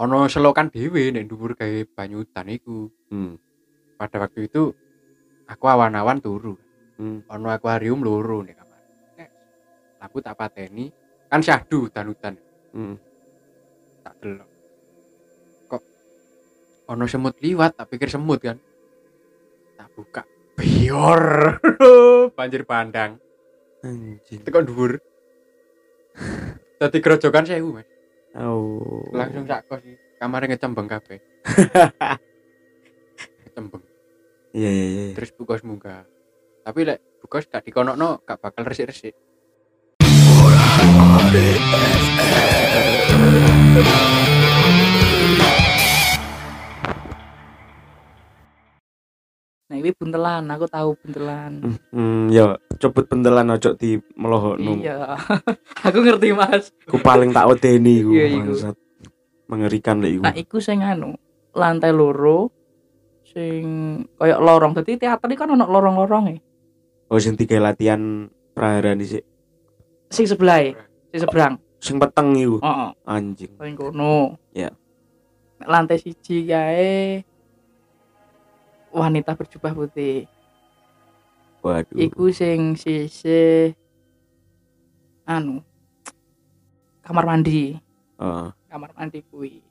ono selokan dhewe ndek dhuwur gawe banyu udan iku. Hmm. Pada waktu itu aku awan-awan turu. Hmm. Ono akuarium loro nih kamar. Eh, Aku tak pateni kan syahdu udan-udan. Hmm. tak delok kok ono semut liwat tak pikir semut kan? Tak buka. Bior. Banjir bandang Anjing. teko dhuwur? Dadi kerojokan sewu mas. Oh. langsung sak kos kamarnya ngecembeng kabeh. Ngecembeng. Iya, iya, iya. terus bukos munggah. Tapi lek bukos gak dikonokno gak bakal resik-resik Nah, ini buntelan, aku tahu buntelan. Hmm, ya cepet bentelan ojo di melohokno. Iya. aku ngerti, Mas. Ku paling tak wedeni iku. Iya, iku. bangsat. Mengerikan lek iku. Nah, iku sing anu, lantai loro sing koyo lorong. Dadi teater iki kan ono lorong-lorong e. Oh, sing tiga latihan praharan dhisik. Sing sebelah, sing seberang. Sing peteng iku. Heeh. Anjing. Paling kono. Nek Lantai siji kae wanita berjubah putih. Waduh. Iku sing sisi anu kamar mandi, Heeh. kamar mandi kuwi.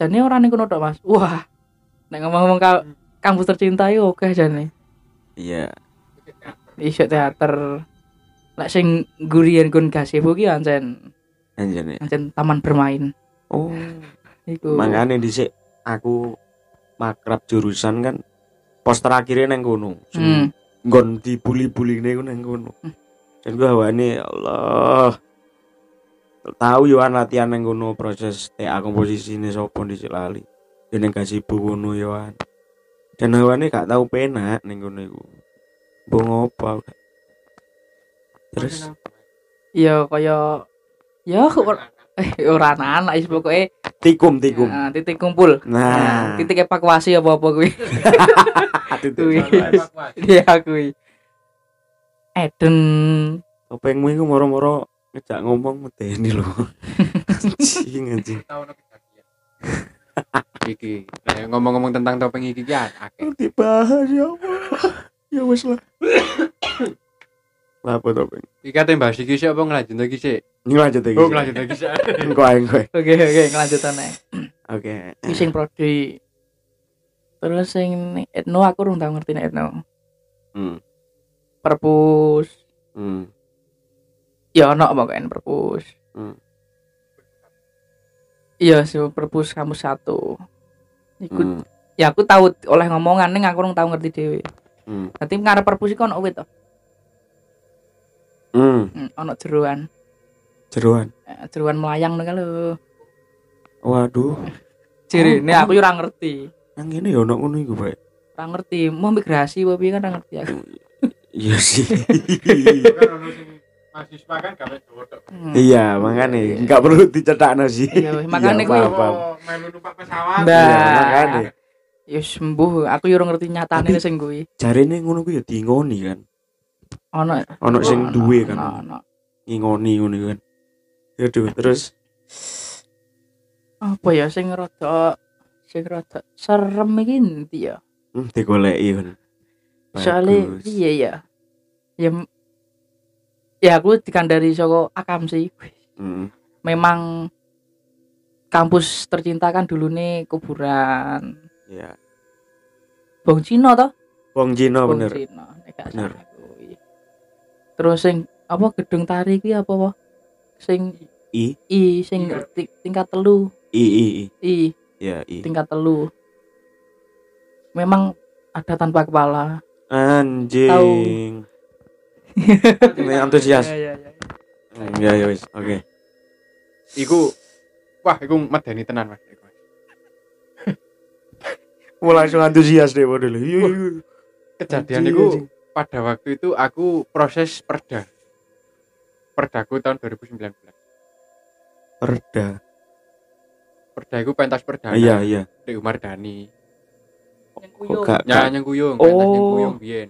Jane ora ning kono tok, Mas. Wah. Nek ngomong-ngomong ka kampus tercinta yo oke jane. Iya. Iso teater. Lek sing gurian gun gazebo ki ancen ya. ancen taman bermain. Oh. Iku. Makanya dhisik aku makrab jurusan kan pos terakhirnya neng kono. Hmm. nggon dibuli-buli nih neng kono. Dan gua hawane ya Allah. Tahu yo an latihan neng kono proses TA komposisi ini sopo di lali. Neng kasih kono yo an. Dan hawane gak tahu penak neng kono iku. Ngopo. Terus Ya kaya ya eh ora anak wis pokoke tikum tikum. nah, titik kumpul. Nah, titik evakuasi apa-apa kuwi. titik. Kuwi. Iya kuwi. Eden Topengmu iku moro-moro ngejak ngomong medeni lho. Anjing anjing. iki eh, ngomong-ngomong tentang topeng iki ya akeh Dibahas ya Allah. Ya wis lah. Lah apa topeng? iki kate bahas iki sik apa ngelanjut lagi sik Ini lanjut lagi. oh ngelanjut lagi sik Engko ae engko. ae. Oke oke ngelanjutan ae. Oke. Iki sing prodi. Terus sing Etno aku urung tau ngerti nek Etno. Hmm. Perpus Hmm. ya ono pokoknya perpus Hmm. iya sih perpus kamu satu iku Hmm. ya aku tahu oleh ngomongan ning aku orang tahu ngerti dewe Hmm. nanti ngarep perpus iku ono wit to Hmm. hmm, ono jeruan Jeroan. Eh, jeruan melayang nih lho Waduh. ciri Oh, ini aku yo ora ngerti Nang ngene ya ono ngono iku, ora ngerti mau migrasi apa piye kan ora ngerti aku Iya sih. kan mahasiswa kan gawe dodo Hmm. Iya, makanya enggak perlu dicetakno sih. Iya, makanya paham. melu numpak pesawat Nah. Iya, makanya. ya sembuh aku yo ora ngerti nyatane sing kuwi Jarine ngono kuwi ya diingoni kan. Ono Ono sing duwe kan. ono. Ngingoni ngono kan. Aduh, terus apa ya sing rada sing rada serem iki ndi ya hmm, digoleki kan. soalnya Bagus. iya ya ya ya aku dikandari saka akam sih Hmm. memang kampus tercinta kan dulu nih kuburan Ya. Bong Cino toh Wong Cina Bong bener. Cino Bener. Terus sing apa gedung tari kuwi apa apa sing I i sing ti- tingkat telu I I I. i Ya, I. tingkat telu memang ada tanpa kepala Anjing. Ini antusias. ya, ya, ya. Hmm, Ya ya wis. Oke. iku wah iku medeni tenan Mas. Mau langsung antusias deh model. Iya iya. kejadian Anjing, iku anjing. Pada waktu itu aku proses perda perdaku tahun 2019 Perda. perda iku pentas perdana Iya iya. di Umar Dani Yang Kok kuyung. gak Ya, kuyung, pentas nyang Oh. kuyung biyen.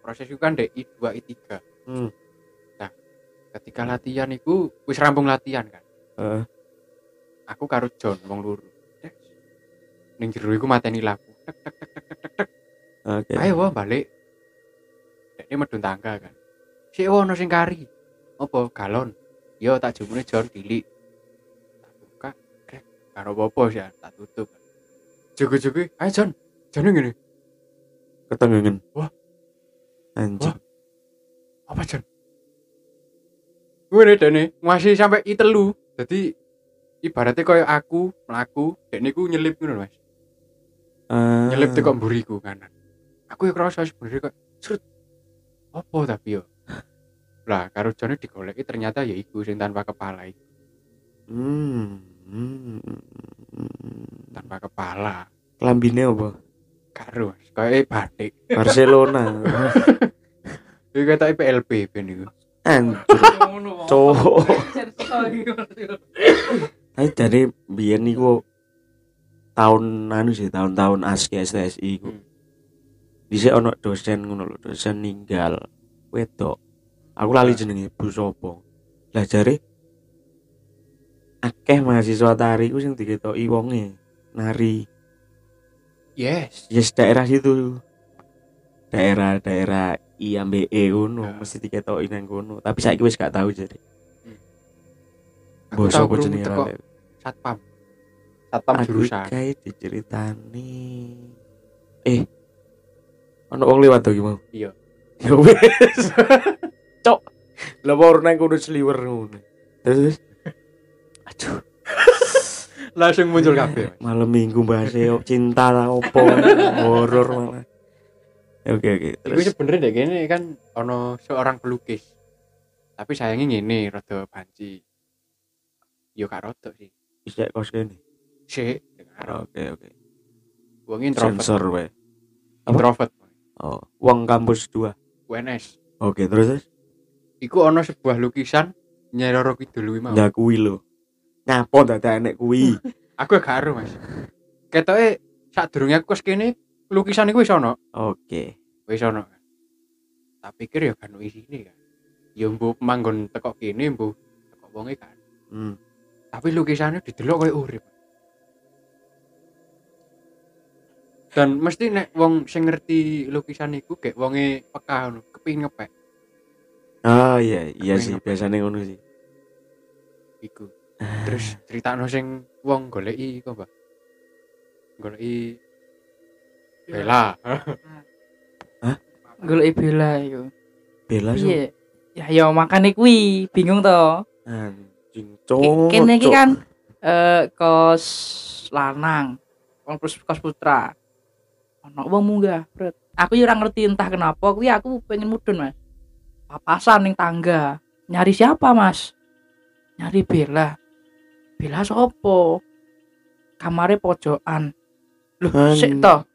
Proses itu kan dek I2 I3. Hmm. Nah, ketika latihan iku wis rampung latihan kan. Heeh. Aku karo John wong. Dek, Ning jero iku mateni lagu. Tek tek tek tek tek tek. Oke. Ayo wah balik. Dek medun tangga kan. Si ono sing kari. Apa galon? Yo tak jumune John dilik. Tak buka, krek, karo sih ya, tak tutup. Jugu-jugu, ayo John. John ngene. Ketengengen. Wah. Anjing. Wah. apa Jon? Gue dene masih sampai i telu. Jadi ibaratnya kayak aku melaku, dek niku nyelip ngono mas. Ah. Nyelip teko mburiku kanan. Aku ya kerasa sebenarnya kok serut. Apa tapi yo? Lah karo Jone digoleki ternyata ya iku sing tanpa kepala iku. Hmm. Hmm. Tanpa kepala. Klambine apa? Karo. Kayak batik. Barcelona. Iki kata PLP ben iku. Anjir. Ngono. Cowok. Tapi dari biyen niku tahun anu sih tahun-tahun ASKI STSI iku. Hmm. Dhisik ono dosen ngono lho, dosen ninggal. Wedok. Aku lali jenenge Bu Sopo. Lah jare akeh mahasiswa tari ku sing diketoki wonge nari. Yes. Yes daerah situ. Daerah-daerah I ambek E ngono Ya. mesti diketoki nang kono. Tapi saiki wis gak tahu jadi. Apa krungu jenenge satpam. Satpam jurusan. kayak diceritani. Eh. Ono wong lewat to mau. Iya. Ya wis. Cok. Lah baru nang kudu sliwer ngono. Terus aduh, Langsung muncul kabeh. Malam minggu bahas yo cinta lah opo horor malah. Ya, Oke oke. Iku Terus sebenarnya dek gini kan ono seorang pelukis. Tapi sayangnya ngene rada banci. Yo gak rada sih. bisa kos kene. Sik. Oke oke. Wong introvert. Sensor wae. Introvert. Oh, uang kampus 2. UNS. Oke, terus terus Iku ono sebuah lukisan Nyai Roro Kidul kuwi mau. ya kuwi lho. Ngapo dadak enek kuwi? Aku gak karo, Mas. Ketoke sadurunge aku kos kene lukisan iku wis ono. Oke. Wis ono. Tak pikir ya kan isine kan. Ya mbok manggon teko kene mbok teko wonge kan. Hmm. tapi lukisannya didelok kayak urip dan mesti nek wong sing ngerti lukisan iku kayak wonge peka ngono kepengin ngepek Ah iya, iya sih biasanya ngono sih. iku terus critakno sing wong goleki iku Mbak goleki Bella Golek bela iku. Bela so. Iya. Ya ya makane kuwi bingung to. Anjing, cok. Kene iki kan eh kos lanang. Kos putra. Ono wong munggah, Bret. Aku ya ngerti entah kenapa kuwi aku pengen mudun, Mas. Papasan ning tangga. Nyari siapa, Mas? Nyari Bella. Bella sopo? Kamare pojokan. Loh, sik to.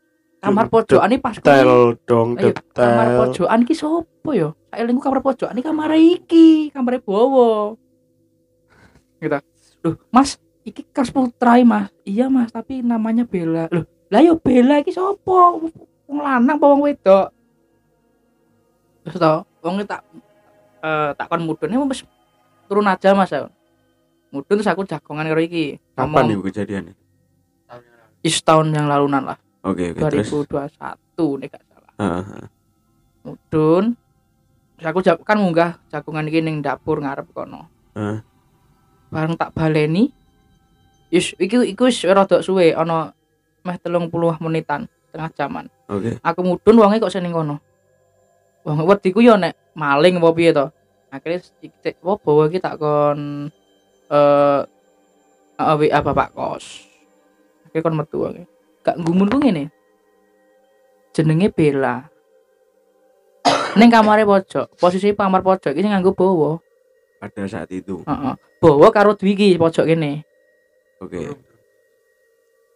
Kamar pojokan iki pas kuwi. Detail dong, Ayo, kamar detail. pojokan iki sopo ya? Saelingku kamar pojokan iki kamar iki, kamar Bowo. Gitu. Loh, Mas, iki Kars Putra Mas. Iya, Mas, tapi namanya Bella. Loh, lah yo Bella iki sopo? Wong lanang apa wong wedok? Terus to, wong tak eh tak kon mudune wis turun aja, Mas. Mudun terus aku jagongan karo iki. Kapan nih Ngomong, kejadiannya? Is tahun yang lalunan lah, Oke, oke, terus. 2021 nek gak salah. Heeh, heeh. mudun terus aku ja- kan munggah jagungan iki ning dapur ngarep kono Heeh. bareng tak baleni Yus, iki iku wis rada suwe ana meh 30 menitan setengah jaman. Oke. aku mudun wonge kok sing ning kono. Wong wedi ku yo nek maling apa piye to. Akhirnya cek apa bawa iki tak kon eh uh, WA bapak kos. Akhirnya kon metu wae gak ngumun ku ngene. Jenenge Bella. Ning kamare pojok posisi kamar pojok sing nganggo bawa. Pada saat itu. heeh. Bawa karo Dwi iki pojok kene. Oke.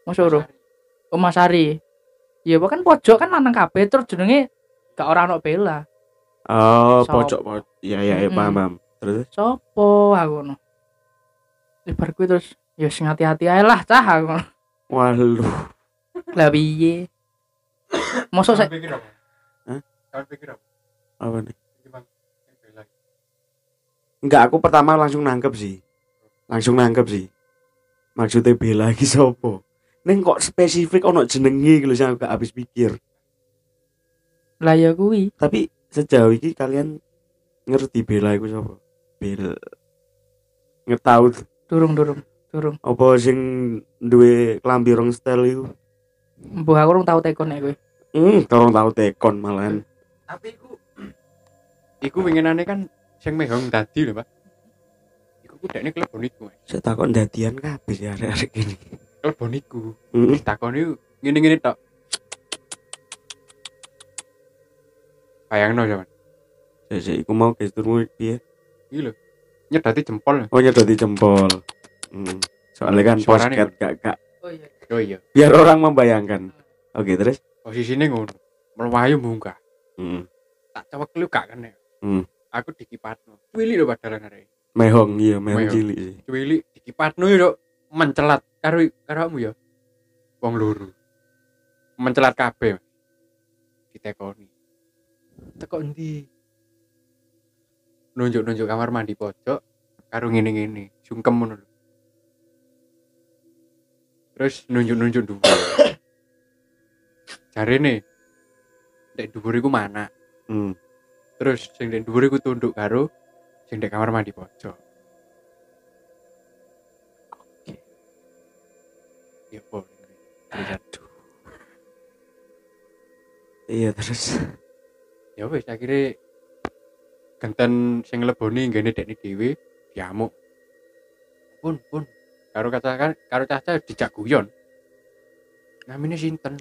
Mas Oro Oh Mas Ari ya kan pojok kan lanang kabeh terus jenenge gak ora ono Bella Oh, Sopo? pojok pojok. Iya, iya, iya, Mm-mm. paham, paham. Terus sopo aku ngono Ibar kuwi terus ya sing hati-hati ae lah cah aku waduh. lah piye mosok saya pikir apa? Hah? Kalian pikir apa? Apa nih? Bela. Enggak, aku pertama langsung nangkep sih. Langsung nangkep sih. Maksudnya bela lagi sopo? Neng kok spesifik ono jenenge gitu sih aku gak habis pikir. lah ya kuwi Tapi sejauh ini kalian ngerti bela iku sopo? Bel ngetahu durung durung durung apa sing duwe klambi rong style iku? mbuh aku urung tau tekon nek kowe Hmm, tolong tahu tekon malahan. Tapi iku iku winginane kan sing mehong dadi lho, Pak. Iku ku dekne klebon iku. Saya takon dadian kabeh ya arek-arek ini. Klebon iku. Heeh. Wis takoni ngene-ngene tok. Bayangno sampean. Sik iku mau gesturmu piye? Iki lho. Nyedati jempol. Oh nyedoti jempol. Hmm. Soalnya kan posket gak gak oh iya Oh iya. biar orang membayangkan. Oke, terus? Posisine ngono. Melayu munggah. Hmm. Tak cewek lu gak kan ya. Hmm. Aku dikipatno. Cuwili lho padahal arek. Mehong iya, mehong cilik sih. Cuwili dikipatno yo mencelat karo karo kamu ya. Wong loro. Mencelat kabeh. Ditekoni. Teko endi? Nunjuk-nunjuk kamar mandi pojok karo ngene-ngene, sungkem ngono lho. Terus nunjuk-nunjuk dhuwur. Jarene Dek dhuwur iku mana? Hmm. Terus sing ndek dhuwur iku tunduk karo sing ndek kamar mandi pojok. Ya boleh. Aduh. Iya, terus. Ya wis akhirnya genten sing leboni nggene dekne dhewe diamuk. Pun pun karo kata kan karo caca dijak guyon. Namanya sinten?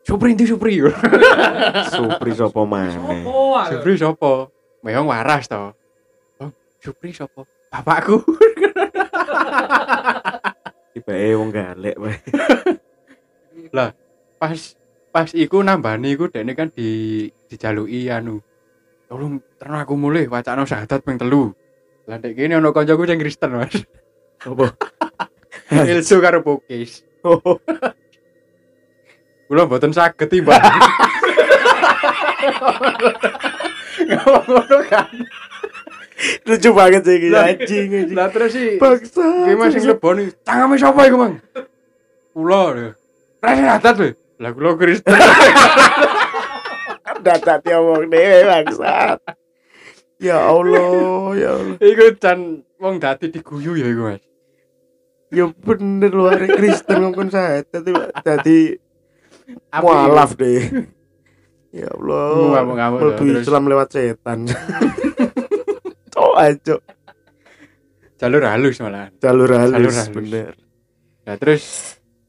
Supri ndi Supri? Supri sapa maneh? Supri sapa? Meyong waras to. Bang, Supri sapa? Bapakku. Tibake wong galek wae. pas pas iku nambani iku dekne kan di dijaluki anu. Tolong terno aku mulih wacana syahadat ping telu. Lah ndek kene ana kancaku sing Kristen, Mas. Apa? Ilsu karo Pukis. Oh, Kula mboten saged timbang. Ngono kan. Lucu banget sih Lah, anjing anjing. Lah terus sih Paksa. Mas sing leboni, cangame sapa iku, Mang? Kula lho. Rasa syahadat lho. Lah kula Kristen. dadak diomong dhewe bangsat. Ya Allah, ya Allah. Iku jan wong dadi diguyu ya iku, Mas. Ya bener lu arek Kristen ngomong saya tadi tadi Apik. mualaf deh. Ya Allah. Mlebu terus. Islam lewat setan. Cok aja jalur halus malah jalur halus, Jalur halus. bener. nah terus?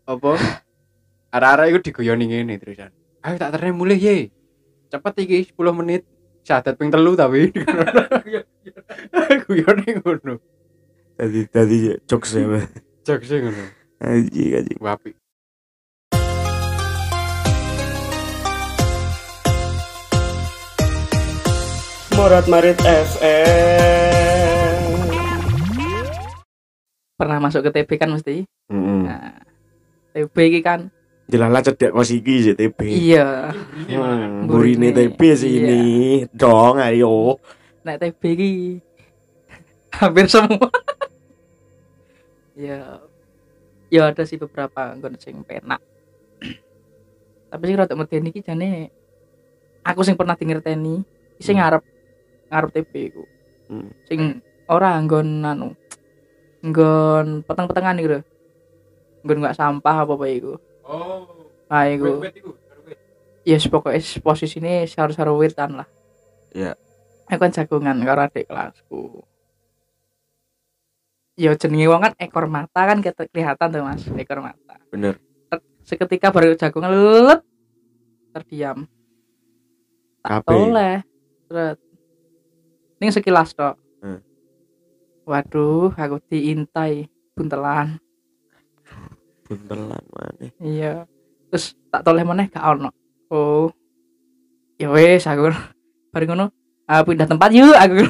Apa? Arah-arah itu diguyoni ngene terusan. Ayo tak terne mulai ye. Cepet iki 10 menit. Syahadat ping telu tapi. Guyone ngono. Tadi tadi jokes ya. Sih ngono. Anjing anjing. wapi Morat Marit FM. pernah masuk ke TB kan mesti Heeh. nah, TB iki kan Jelala cedek kos iki sih TB. iya Hmm, Burine. TB sih Iya. ini. Dong ayo. nek TB iki hampir semua ya ya ada sih beberapa nggon sing penak tapi sing rada medeni iki jane aku sing pernah dingerteni sing Hmm. ngarep ngarep TB iku. Hmm. sing ora nggon anu nggon peteng-petengan iku lho. Nggon gak sampah apa apa iku. Oh. Nah iku. Ya yes, pokoknya posisinya saru-saru witan lah. Iya. aku kan jagungan karo adik kelasku. Ya jenenge wong kan ekor mata kan kelihatan tuh mas ekor mata. Bener. seketika baru jagungan lelet terdiam. Tak Kabeh. toleh ning sekilas tok Hmm. waduh aku diintai buntelan Buntelan maneh. iya terus tak toleh meneh gak ono oh ya wes aku bareng ngono ah, pindah tempat yuk aku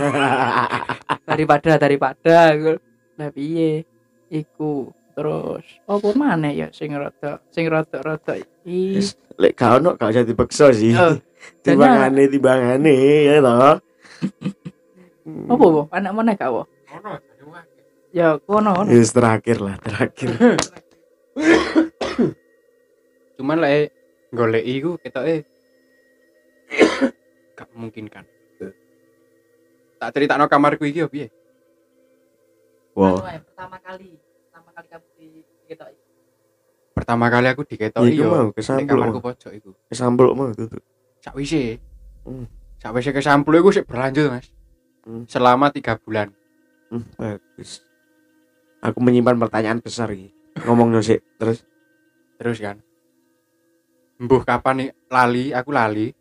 daripada daripada aku lah piye iku terus apa mana ya sing rada sing rada rada i Yes. Lek gak ono gak usah dipaksa sih. Oh, timbangane timbangane ya toh. Apa po anak mana jane wae ya kono. Yes, terakhir lah, terakhir. cuman lek golek iku ketoke gak memungkinkan tak cerita kamarku iki ya piye Wow. Anu ae, pertama kali pertama kali kamu di gitu pertama kali aku diketoki Iku mau yo kesambul. nek kamarku pojok iku Kesambul mau tuh. sakwise Hmm. sakwise kesampul iku sik berlanjut mas Hmm. selama tiga bulan Hmm, bagus. Aku menyimpan pertanyaan besar iki. Ngomongnya sih terus. terus kan mbuh kapan nih lali aku lali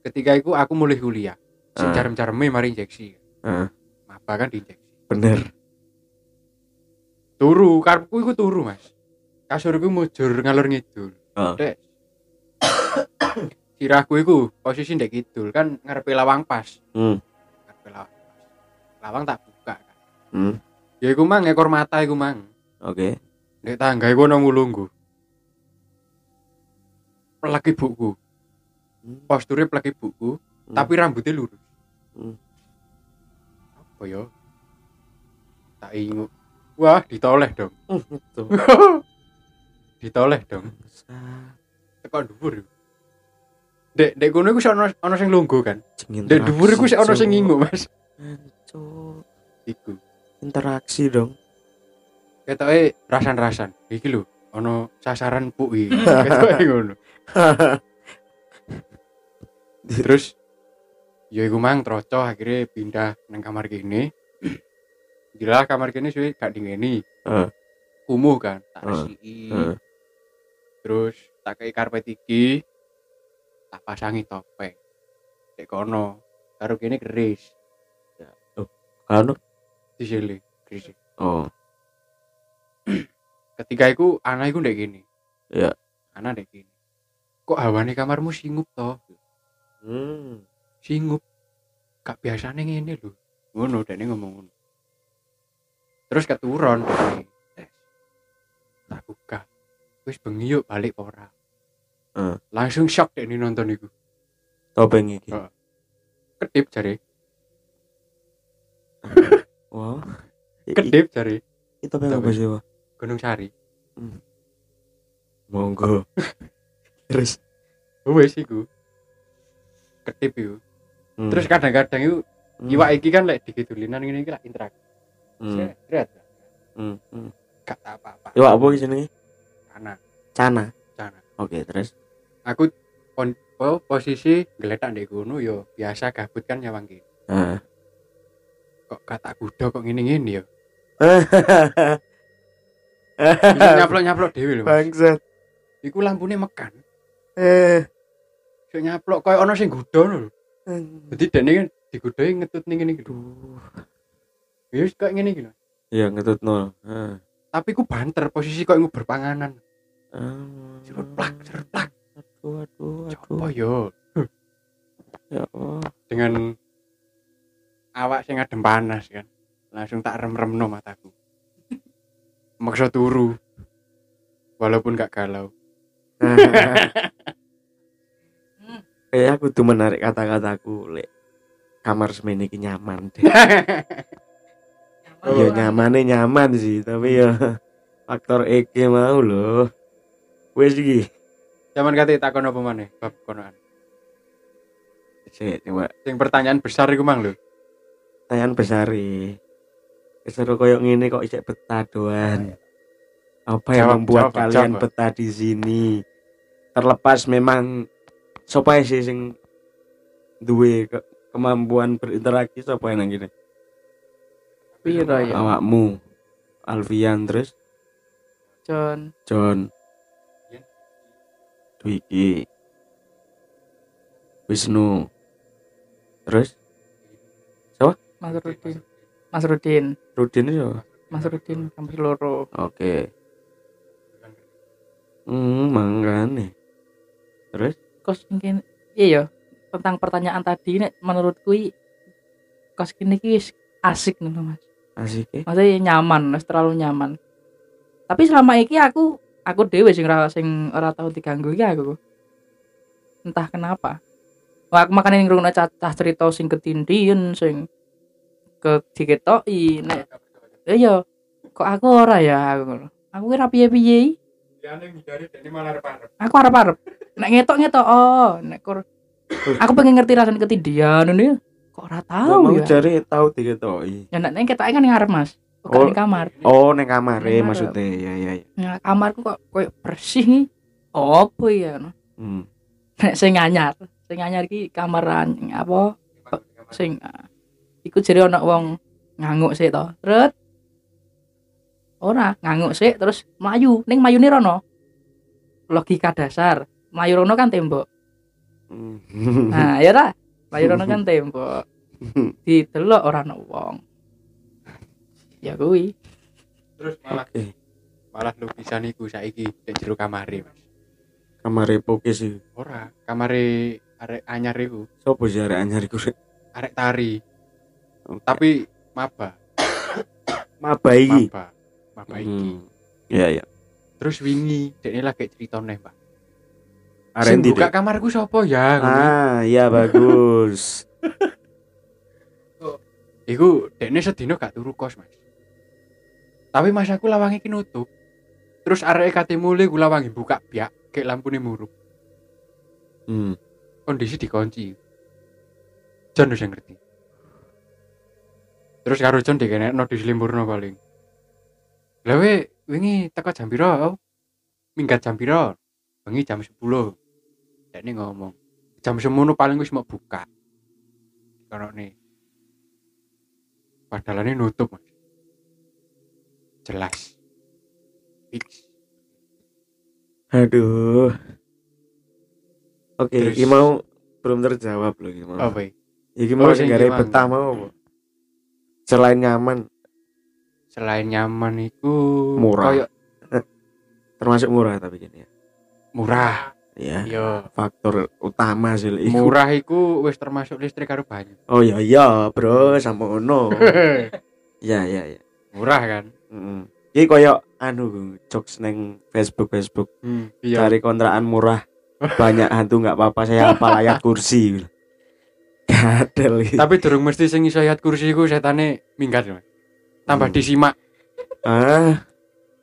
ketika itu aku mulai kuliah sing Ah. jarem-jareme mari injeksi Heeh, maba kan diinjeksi bener. turu karepku iku turu mas kasurku mujur ngalur ngidul Oh. Dek. sirahku iku posisi ndek kidul kan ngarepe lawang pas Hmm. Lawang tak buka kan Hmm. ya iku mang ekor mata iku mang Oke. ndek tangga iku ono ngulunggu plek ibuku Hmm. posturnya plek ibuku Hmm. tapi rambutnya lurus Hmm. apa ya tak ingu wah ditoleh dong ditoleh dong tekan dhuwur. Dek, dek kono iku ono ono sing lungguh kan. Dek dhuwur iku ono sing ngingu, Mas. Cuk, Iku. interaksi dong. Ketoke rasan-rasan. Iki lho, ono sasaran puk iki. Ketoke ngono. Terus ya iku mang troco akhirnya pindah nang kamar kene. Gila kamar kene suwe gak dingeni. Heeh. Kumuh kan, tak resiki. Heeh. Terus tak kei karpet iki. Tak pasangi topeng. Dek kono. Karo kene keris. Anu. Disile keris. Oh, Ketika iku anak iku ndek kene. Iya. Anak ndek kene. Kok hawane kamarmu singup toh? Hmm. Singup. Gak biasane ngene lho. Ngono dene ngomong ngono. Terus keturun. Tes. Tak buka. Wis bengi yuk balik ora. Heeh. Langsung shock dene nonton iku. Topeng iki. Heeh. Kedip jare. Wow. Kedip jare. i- topeng apa Topeng. sih? Gunung Sari. Monggo. Terus Wes iku. Kedip iku. hmm. Terus kadang-kadang iku Hmm. iwak iki kan lek digitulinan ngene iki lah interaksi. Hmm. Seret. Hmm. hmm. Gak apa-apa. Iwak apa jenenge? Karena Cana. Cana. Oke, terus. aku apa posisi geletak ndek kono yo biasa gabut kan nyawang kene. Ah. Kok kata kuda kok ngene-ngene yo. Bisa nyaplok-nyaplok dhewe lho. Bangsat. Iku lampune mekan. Eh. Sik nyaplok koyo ana sing gudo lho. Dadi dene kan digudoi ngetut ning ngene iki. Ya wis koyo ngene iki lho. Ya ngetut nol. Ah. Tapi ku banter posisi koyo nguber panganan. Serut plak, plak. Aduh, aduh, Coba aduh. yo Ya Allah. dengan awak sing adem panas kan. Langsung tak rem-remno mataku. Maksa turu. Walaupun gak galau. Kayak aku tuh menarik kata-kataku lek kamar semene iki nyaman deh. ya nyamannya nyaman sih, tapi ya faktor EG mau loh. Wes iki. Zaman kate takon apa maneh bab konoan. Sik, coba Sing pertanyaan besar iku mang lho. Tanyaan besar Keseru koyo ngene kok isek betah doan. Apa yang Jawab, membuat jawab, kalian jawab. betah di sini? Terlepas memang sapa sih sing duwe ke- kemampuan berinteraksi sapa yang nang kene? Piro ya? Awakmu. Alfian terus John. John Dwiki Wisnu terus Mas Rudin. Mas Rudin. Rudin itu Mas Rudin kampus loro. oke hmm mangkane terus Kos mungkin iya ya tentang pertanyaan tadi nek menurutku kos kini ki asik nih Mas. asik ya Maksudnya nyaman, wis terlalu nyaman. Tapi selama iki aku aku dewe sing ora sing ora tau diganggu iki aku. Entah kenapa. Wah, aku makanya ngrungokno cah, cah cerita sing ketindian sing ke diketoki nek iya kok aku ora ya? Aku ngono. Aku kira piye-piye aku arep-arep. Nek ngetok-ngetok oh nek kur aku pengen ngerti rasanya ketindian ini kok ora tahu mau ya? cari tahu diketoki. Ya nek nek ketoknya kan ngarep mas. Bukan Oh. di kamar? oh neng kamar Neng maksudnya. Ya ya ya nah, kamarku kok koyo bersih nih apa ya no? hmm. nek sing anyar sing anyar iki kamaran apa? Sing iku jere ana wong nganguk sik to. Terus ora nganguk sik terus mlayu. Ning mayune rono. Logika dasar. Mlayu rono kan tembok. Hmm. nah ya ora mlayu rono kan tembok. Didelok ora ana wong. Ya kuwi. Terus malah Oke. malah lukisan iku saiki ning jero kamare, Mas. kamar poke sih. Ora, kamare arek anyar iku, sopo sih arek anyar iku Rek? arek tari, Tapi maba, maba iki maba. Maba iki. Hmm. ya ya Terus wingi dekne lagi cerita neh, Pak. ndi buka Dek? kamarku sapa ya? ngono. ah iya bagus Iku dekne sedina gak turu kos, Mas. Tapi mas aku lawange ki nutup. Terus arek kate mulai ku lawange buka biak kayak lampune murup. hmm. Kondisi dikunci. John wis ngerti. Terus karo John dikenekno diselimpurno paling. We wingi teko jam piro? Minggat jam piro? Wengi jam 10. Dekne ngomong. Jam semono paling wis mau buka. Kono nih. Padahal ini nutup, Mas. Jelas. Fix. aduh oke Terus- iki mau belum terjawab loh iki mau Apa? iki mau Oh, sing betah mau apa selain nyaman Selain nyaman iku Murah. koyo termasuk murah tapi gini ya murah. ya Yo. faktor utama sih iku. Murah iku wis termasuk listrik karo banyu. oh iya iya bro sama ono ya ya ya murah kan? mm. iki koyo anu jokes neng Facebook Facebook Hmm, iya. cari kontrakan murah banyak hantu nggak apa-apa saya hafal ayat kursi gadel iki. Tapi durung mesti sing iso ayat kursi iku setane minggat, Mas. Tambah Hmm. disimak. ah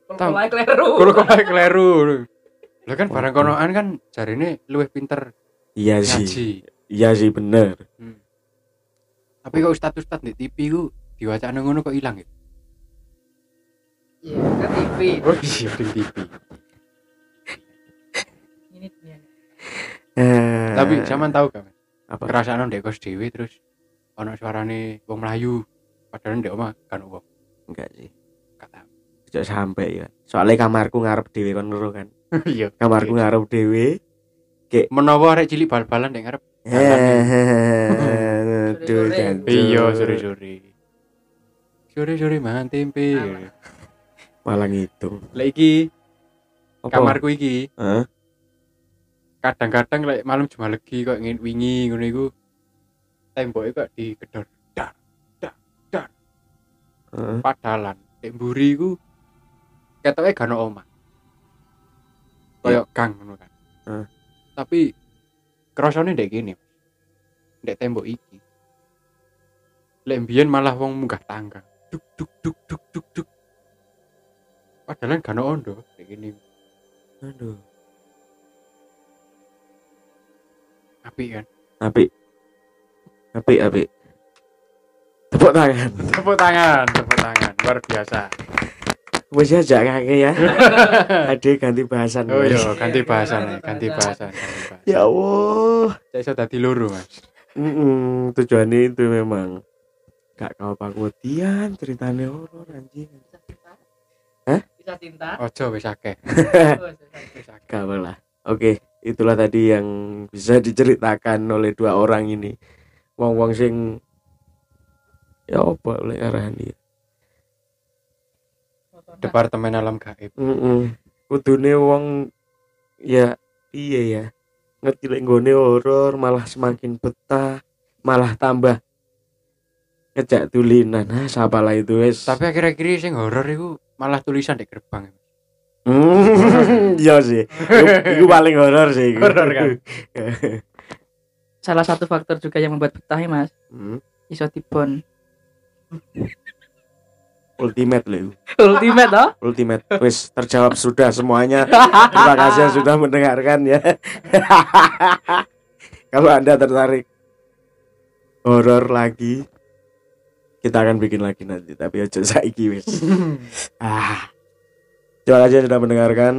Tam- Mulai kleru. Kulo kok kleru. Lah kan barang konoan kan jarine luwih pinter iya sih iya sih bener Hmm. Tapi kok ustad-ustad di TV ku diwacana ngono kok ilang ya? Iya, kan TV. Oh iya di TV. Ini dia. Ah, Tapi zaman tahu gak? Apa? Kerasaan ndek kos dhewe terus ono suarane wong Melayu. Padahal ndek omah kan wong. Enggak sih. Kata. Ojo sampai ya. Soalnya kamarku ngarep dhewe kon ngeru kan. Iya. Kamarku ngarep dhewe. Menawa arek cilik bal-balan ndek ngarep. Aduh. Iya, sore-sore. Sore-sore mangan tempe. Lah iki Apa? kamarku iki Hah? Kadang-kadang lek malam cuma legi kok ngin wingi ngono iku. Temboknya kok digedor. Dar dar Heeh. padalan. Nek mburi iku ketoke gak ono omah. Koyo gang ngono kan. Heeh. tapi kerasane ndek kene ndek tembok iki. Lek mbiyen malah wong munggah tangga. Duk duk duk duk duk duk. Padahal gak ono ondo ndek kene. Aduh. Apik kan Apik. Apik, apik. Tepuk tangan. tepuk tangan tepuk tangan luar biasa Wes aja kakek ya. Ade ganti bahasan. Oh iya, ganti bahasan ya, ganti bahasan. Ya Allah. Saya dadi loro, Mas. Mm tujuannya itu memang gak kau pangutian ceritanya horor anjing. Bisa cinta. Ojo wis akeh. Wis akeh. Gak apa lah. Oke, itulah tadi yang bisa diceritakan oleh dua orang ini. Wong-wong sing ya apa oleh arani. Departemen Alam Gaib. Heeh. Kudune wong ya iya ya. Ngerti lek nggone horor malah semakin betah, malah tambah ngejak tulinan. Nah, siapa lah itu wes. Tapi akhir-akhir sing horor iku malah tulisan di gerbang. Hmm, iya sih. Iku, iku paling horor sih. Horor kan? Salah satu faktor juga yang membuat betah ya, Mas. Hmm, Iso tibon. ultimate loh. Ultimate toh? Ultimate. Wis terjawab sudah semuanya. Terima kasih yang sudah mendengarkan ya. Kalau Anda tertarik horor lagi, kita akan bikin lagi nanti. Tapi aja saiki wis. ah. Terima kasih yang sudah mendengarkan.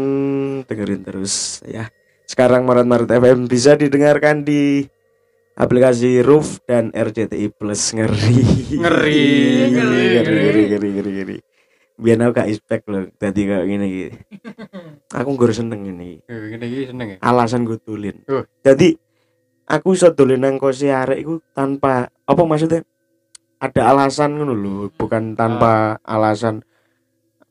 Dengerin terus ya. Sekarang Maret Maret FM bisa didengarkan di aplikasi Roof dan RCTI Plus ngeri. Ngeri. ngeri, ngeri, ngeri, ngeri, ngeri, ngeri. Biar aku gak expect loh tadi kayak gini gitu. Aku gue seneng ini. Iki seneng ya. Alasan gue tulin. Oh. Jadi aku iso dolen nang kosi arek iku tanpa apa maksudnya? Ada alasan ngono lho, bukan tanpa alasan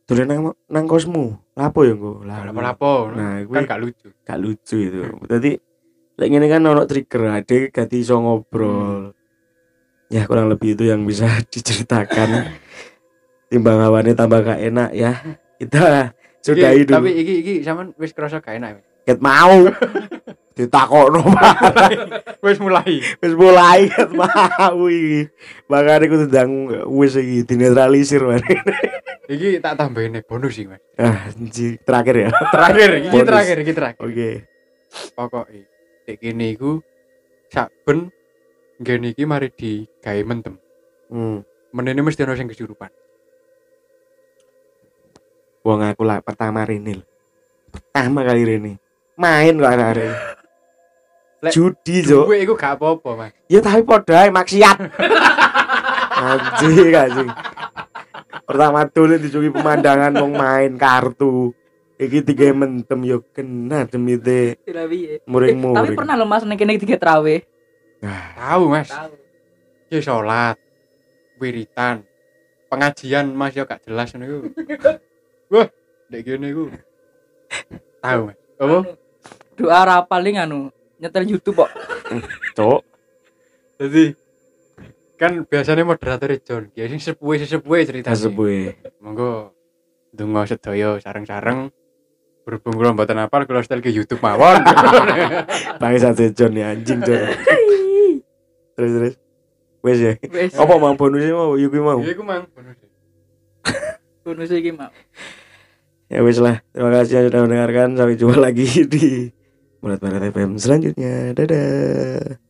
dolen nang nang kosmu. Lapo ya engko? Lah Lapo-lapo. Nah, kan gue gak lucu. gak lucu itu. Jadi lek ngene kan ono trigger ade gak iso ngobrol. Ya kurang lebih itu yang bisa diceritakan. Timbang hawane tambah gak enak ya. Kita sudahi Iki, Tapi iki iki sampean wis kerasa gak enak. Ket mau. Ditakokno Wis mulai. wis mulai ket mau iki. Makane kudu ndang wis iki dinetralisir man. Iki tak tambahin nih bonus sih, Mas. Ah, terakhir ya. Terakhir, iki terakhir, iki terakhir. Oke. Pokoke dek kene iku saben ngene iki mari digawe mentem. Hmm. Menene mesti ono sing kesurupan. Wong aku lah pertama lho. Pertama kali Rene. Main kok arek. Lek Judi, Cuk. Duwe iku gak apa-apa, Mas. Ya tapi padha ae maksiat. Anjing, anjing. Pertama dulu dicuki pemandangan wong main kartu. Iki tiga mentem yo kena demi te Tidak piye. Eh, Tapi pernah lo Mas nek kene tiga trawe. Tahu, Mas. Ya salat, wiritan, pengajian Mas yo gak jelas iku. Wah, dek kene iku. Tahu, Mas. Apa? Doa ra paling anu nyetel YouTube kok. Cok, Jadi kan biasanya moderator John, ya sing sepuhe sepuhe ceritanya. kasepuhe. Monggo donga sedaya sareng-sareng berhubung kula mboten apal kula setel ke YouTube mawon. Bangsa John ya anjing John. terus terus. Wes ya. Apa mau bonusnya mau Yuki mau? Iya iku mang bonus. Bonus iki mau. Ya wes lah. Terima kasih sudah mendengarkan. Sampai jumpa lagi di Murat Barat FM selanjutnya. Dadah.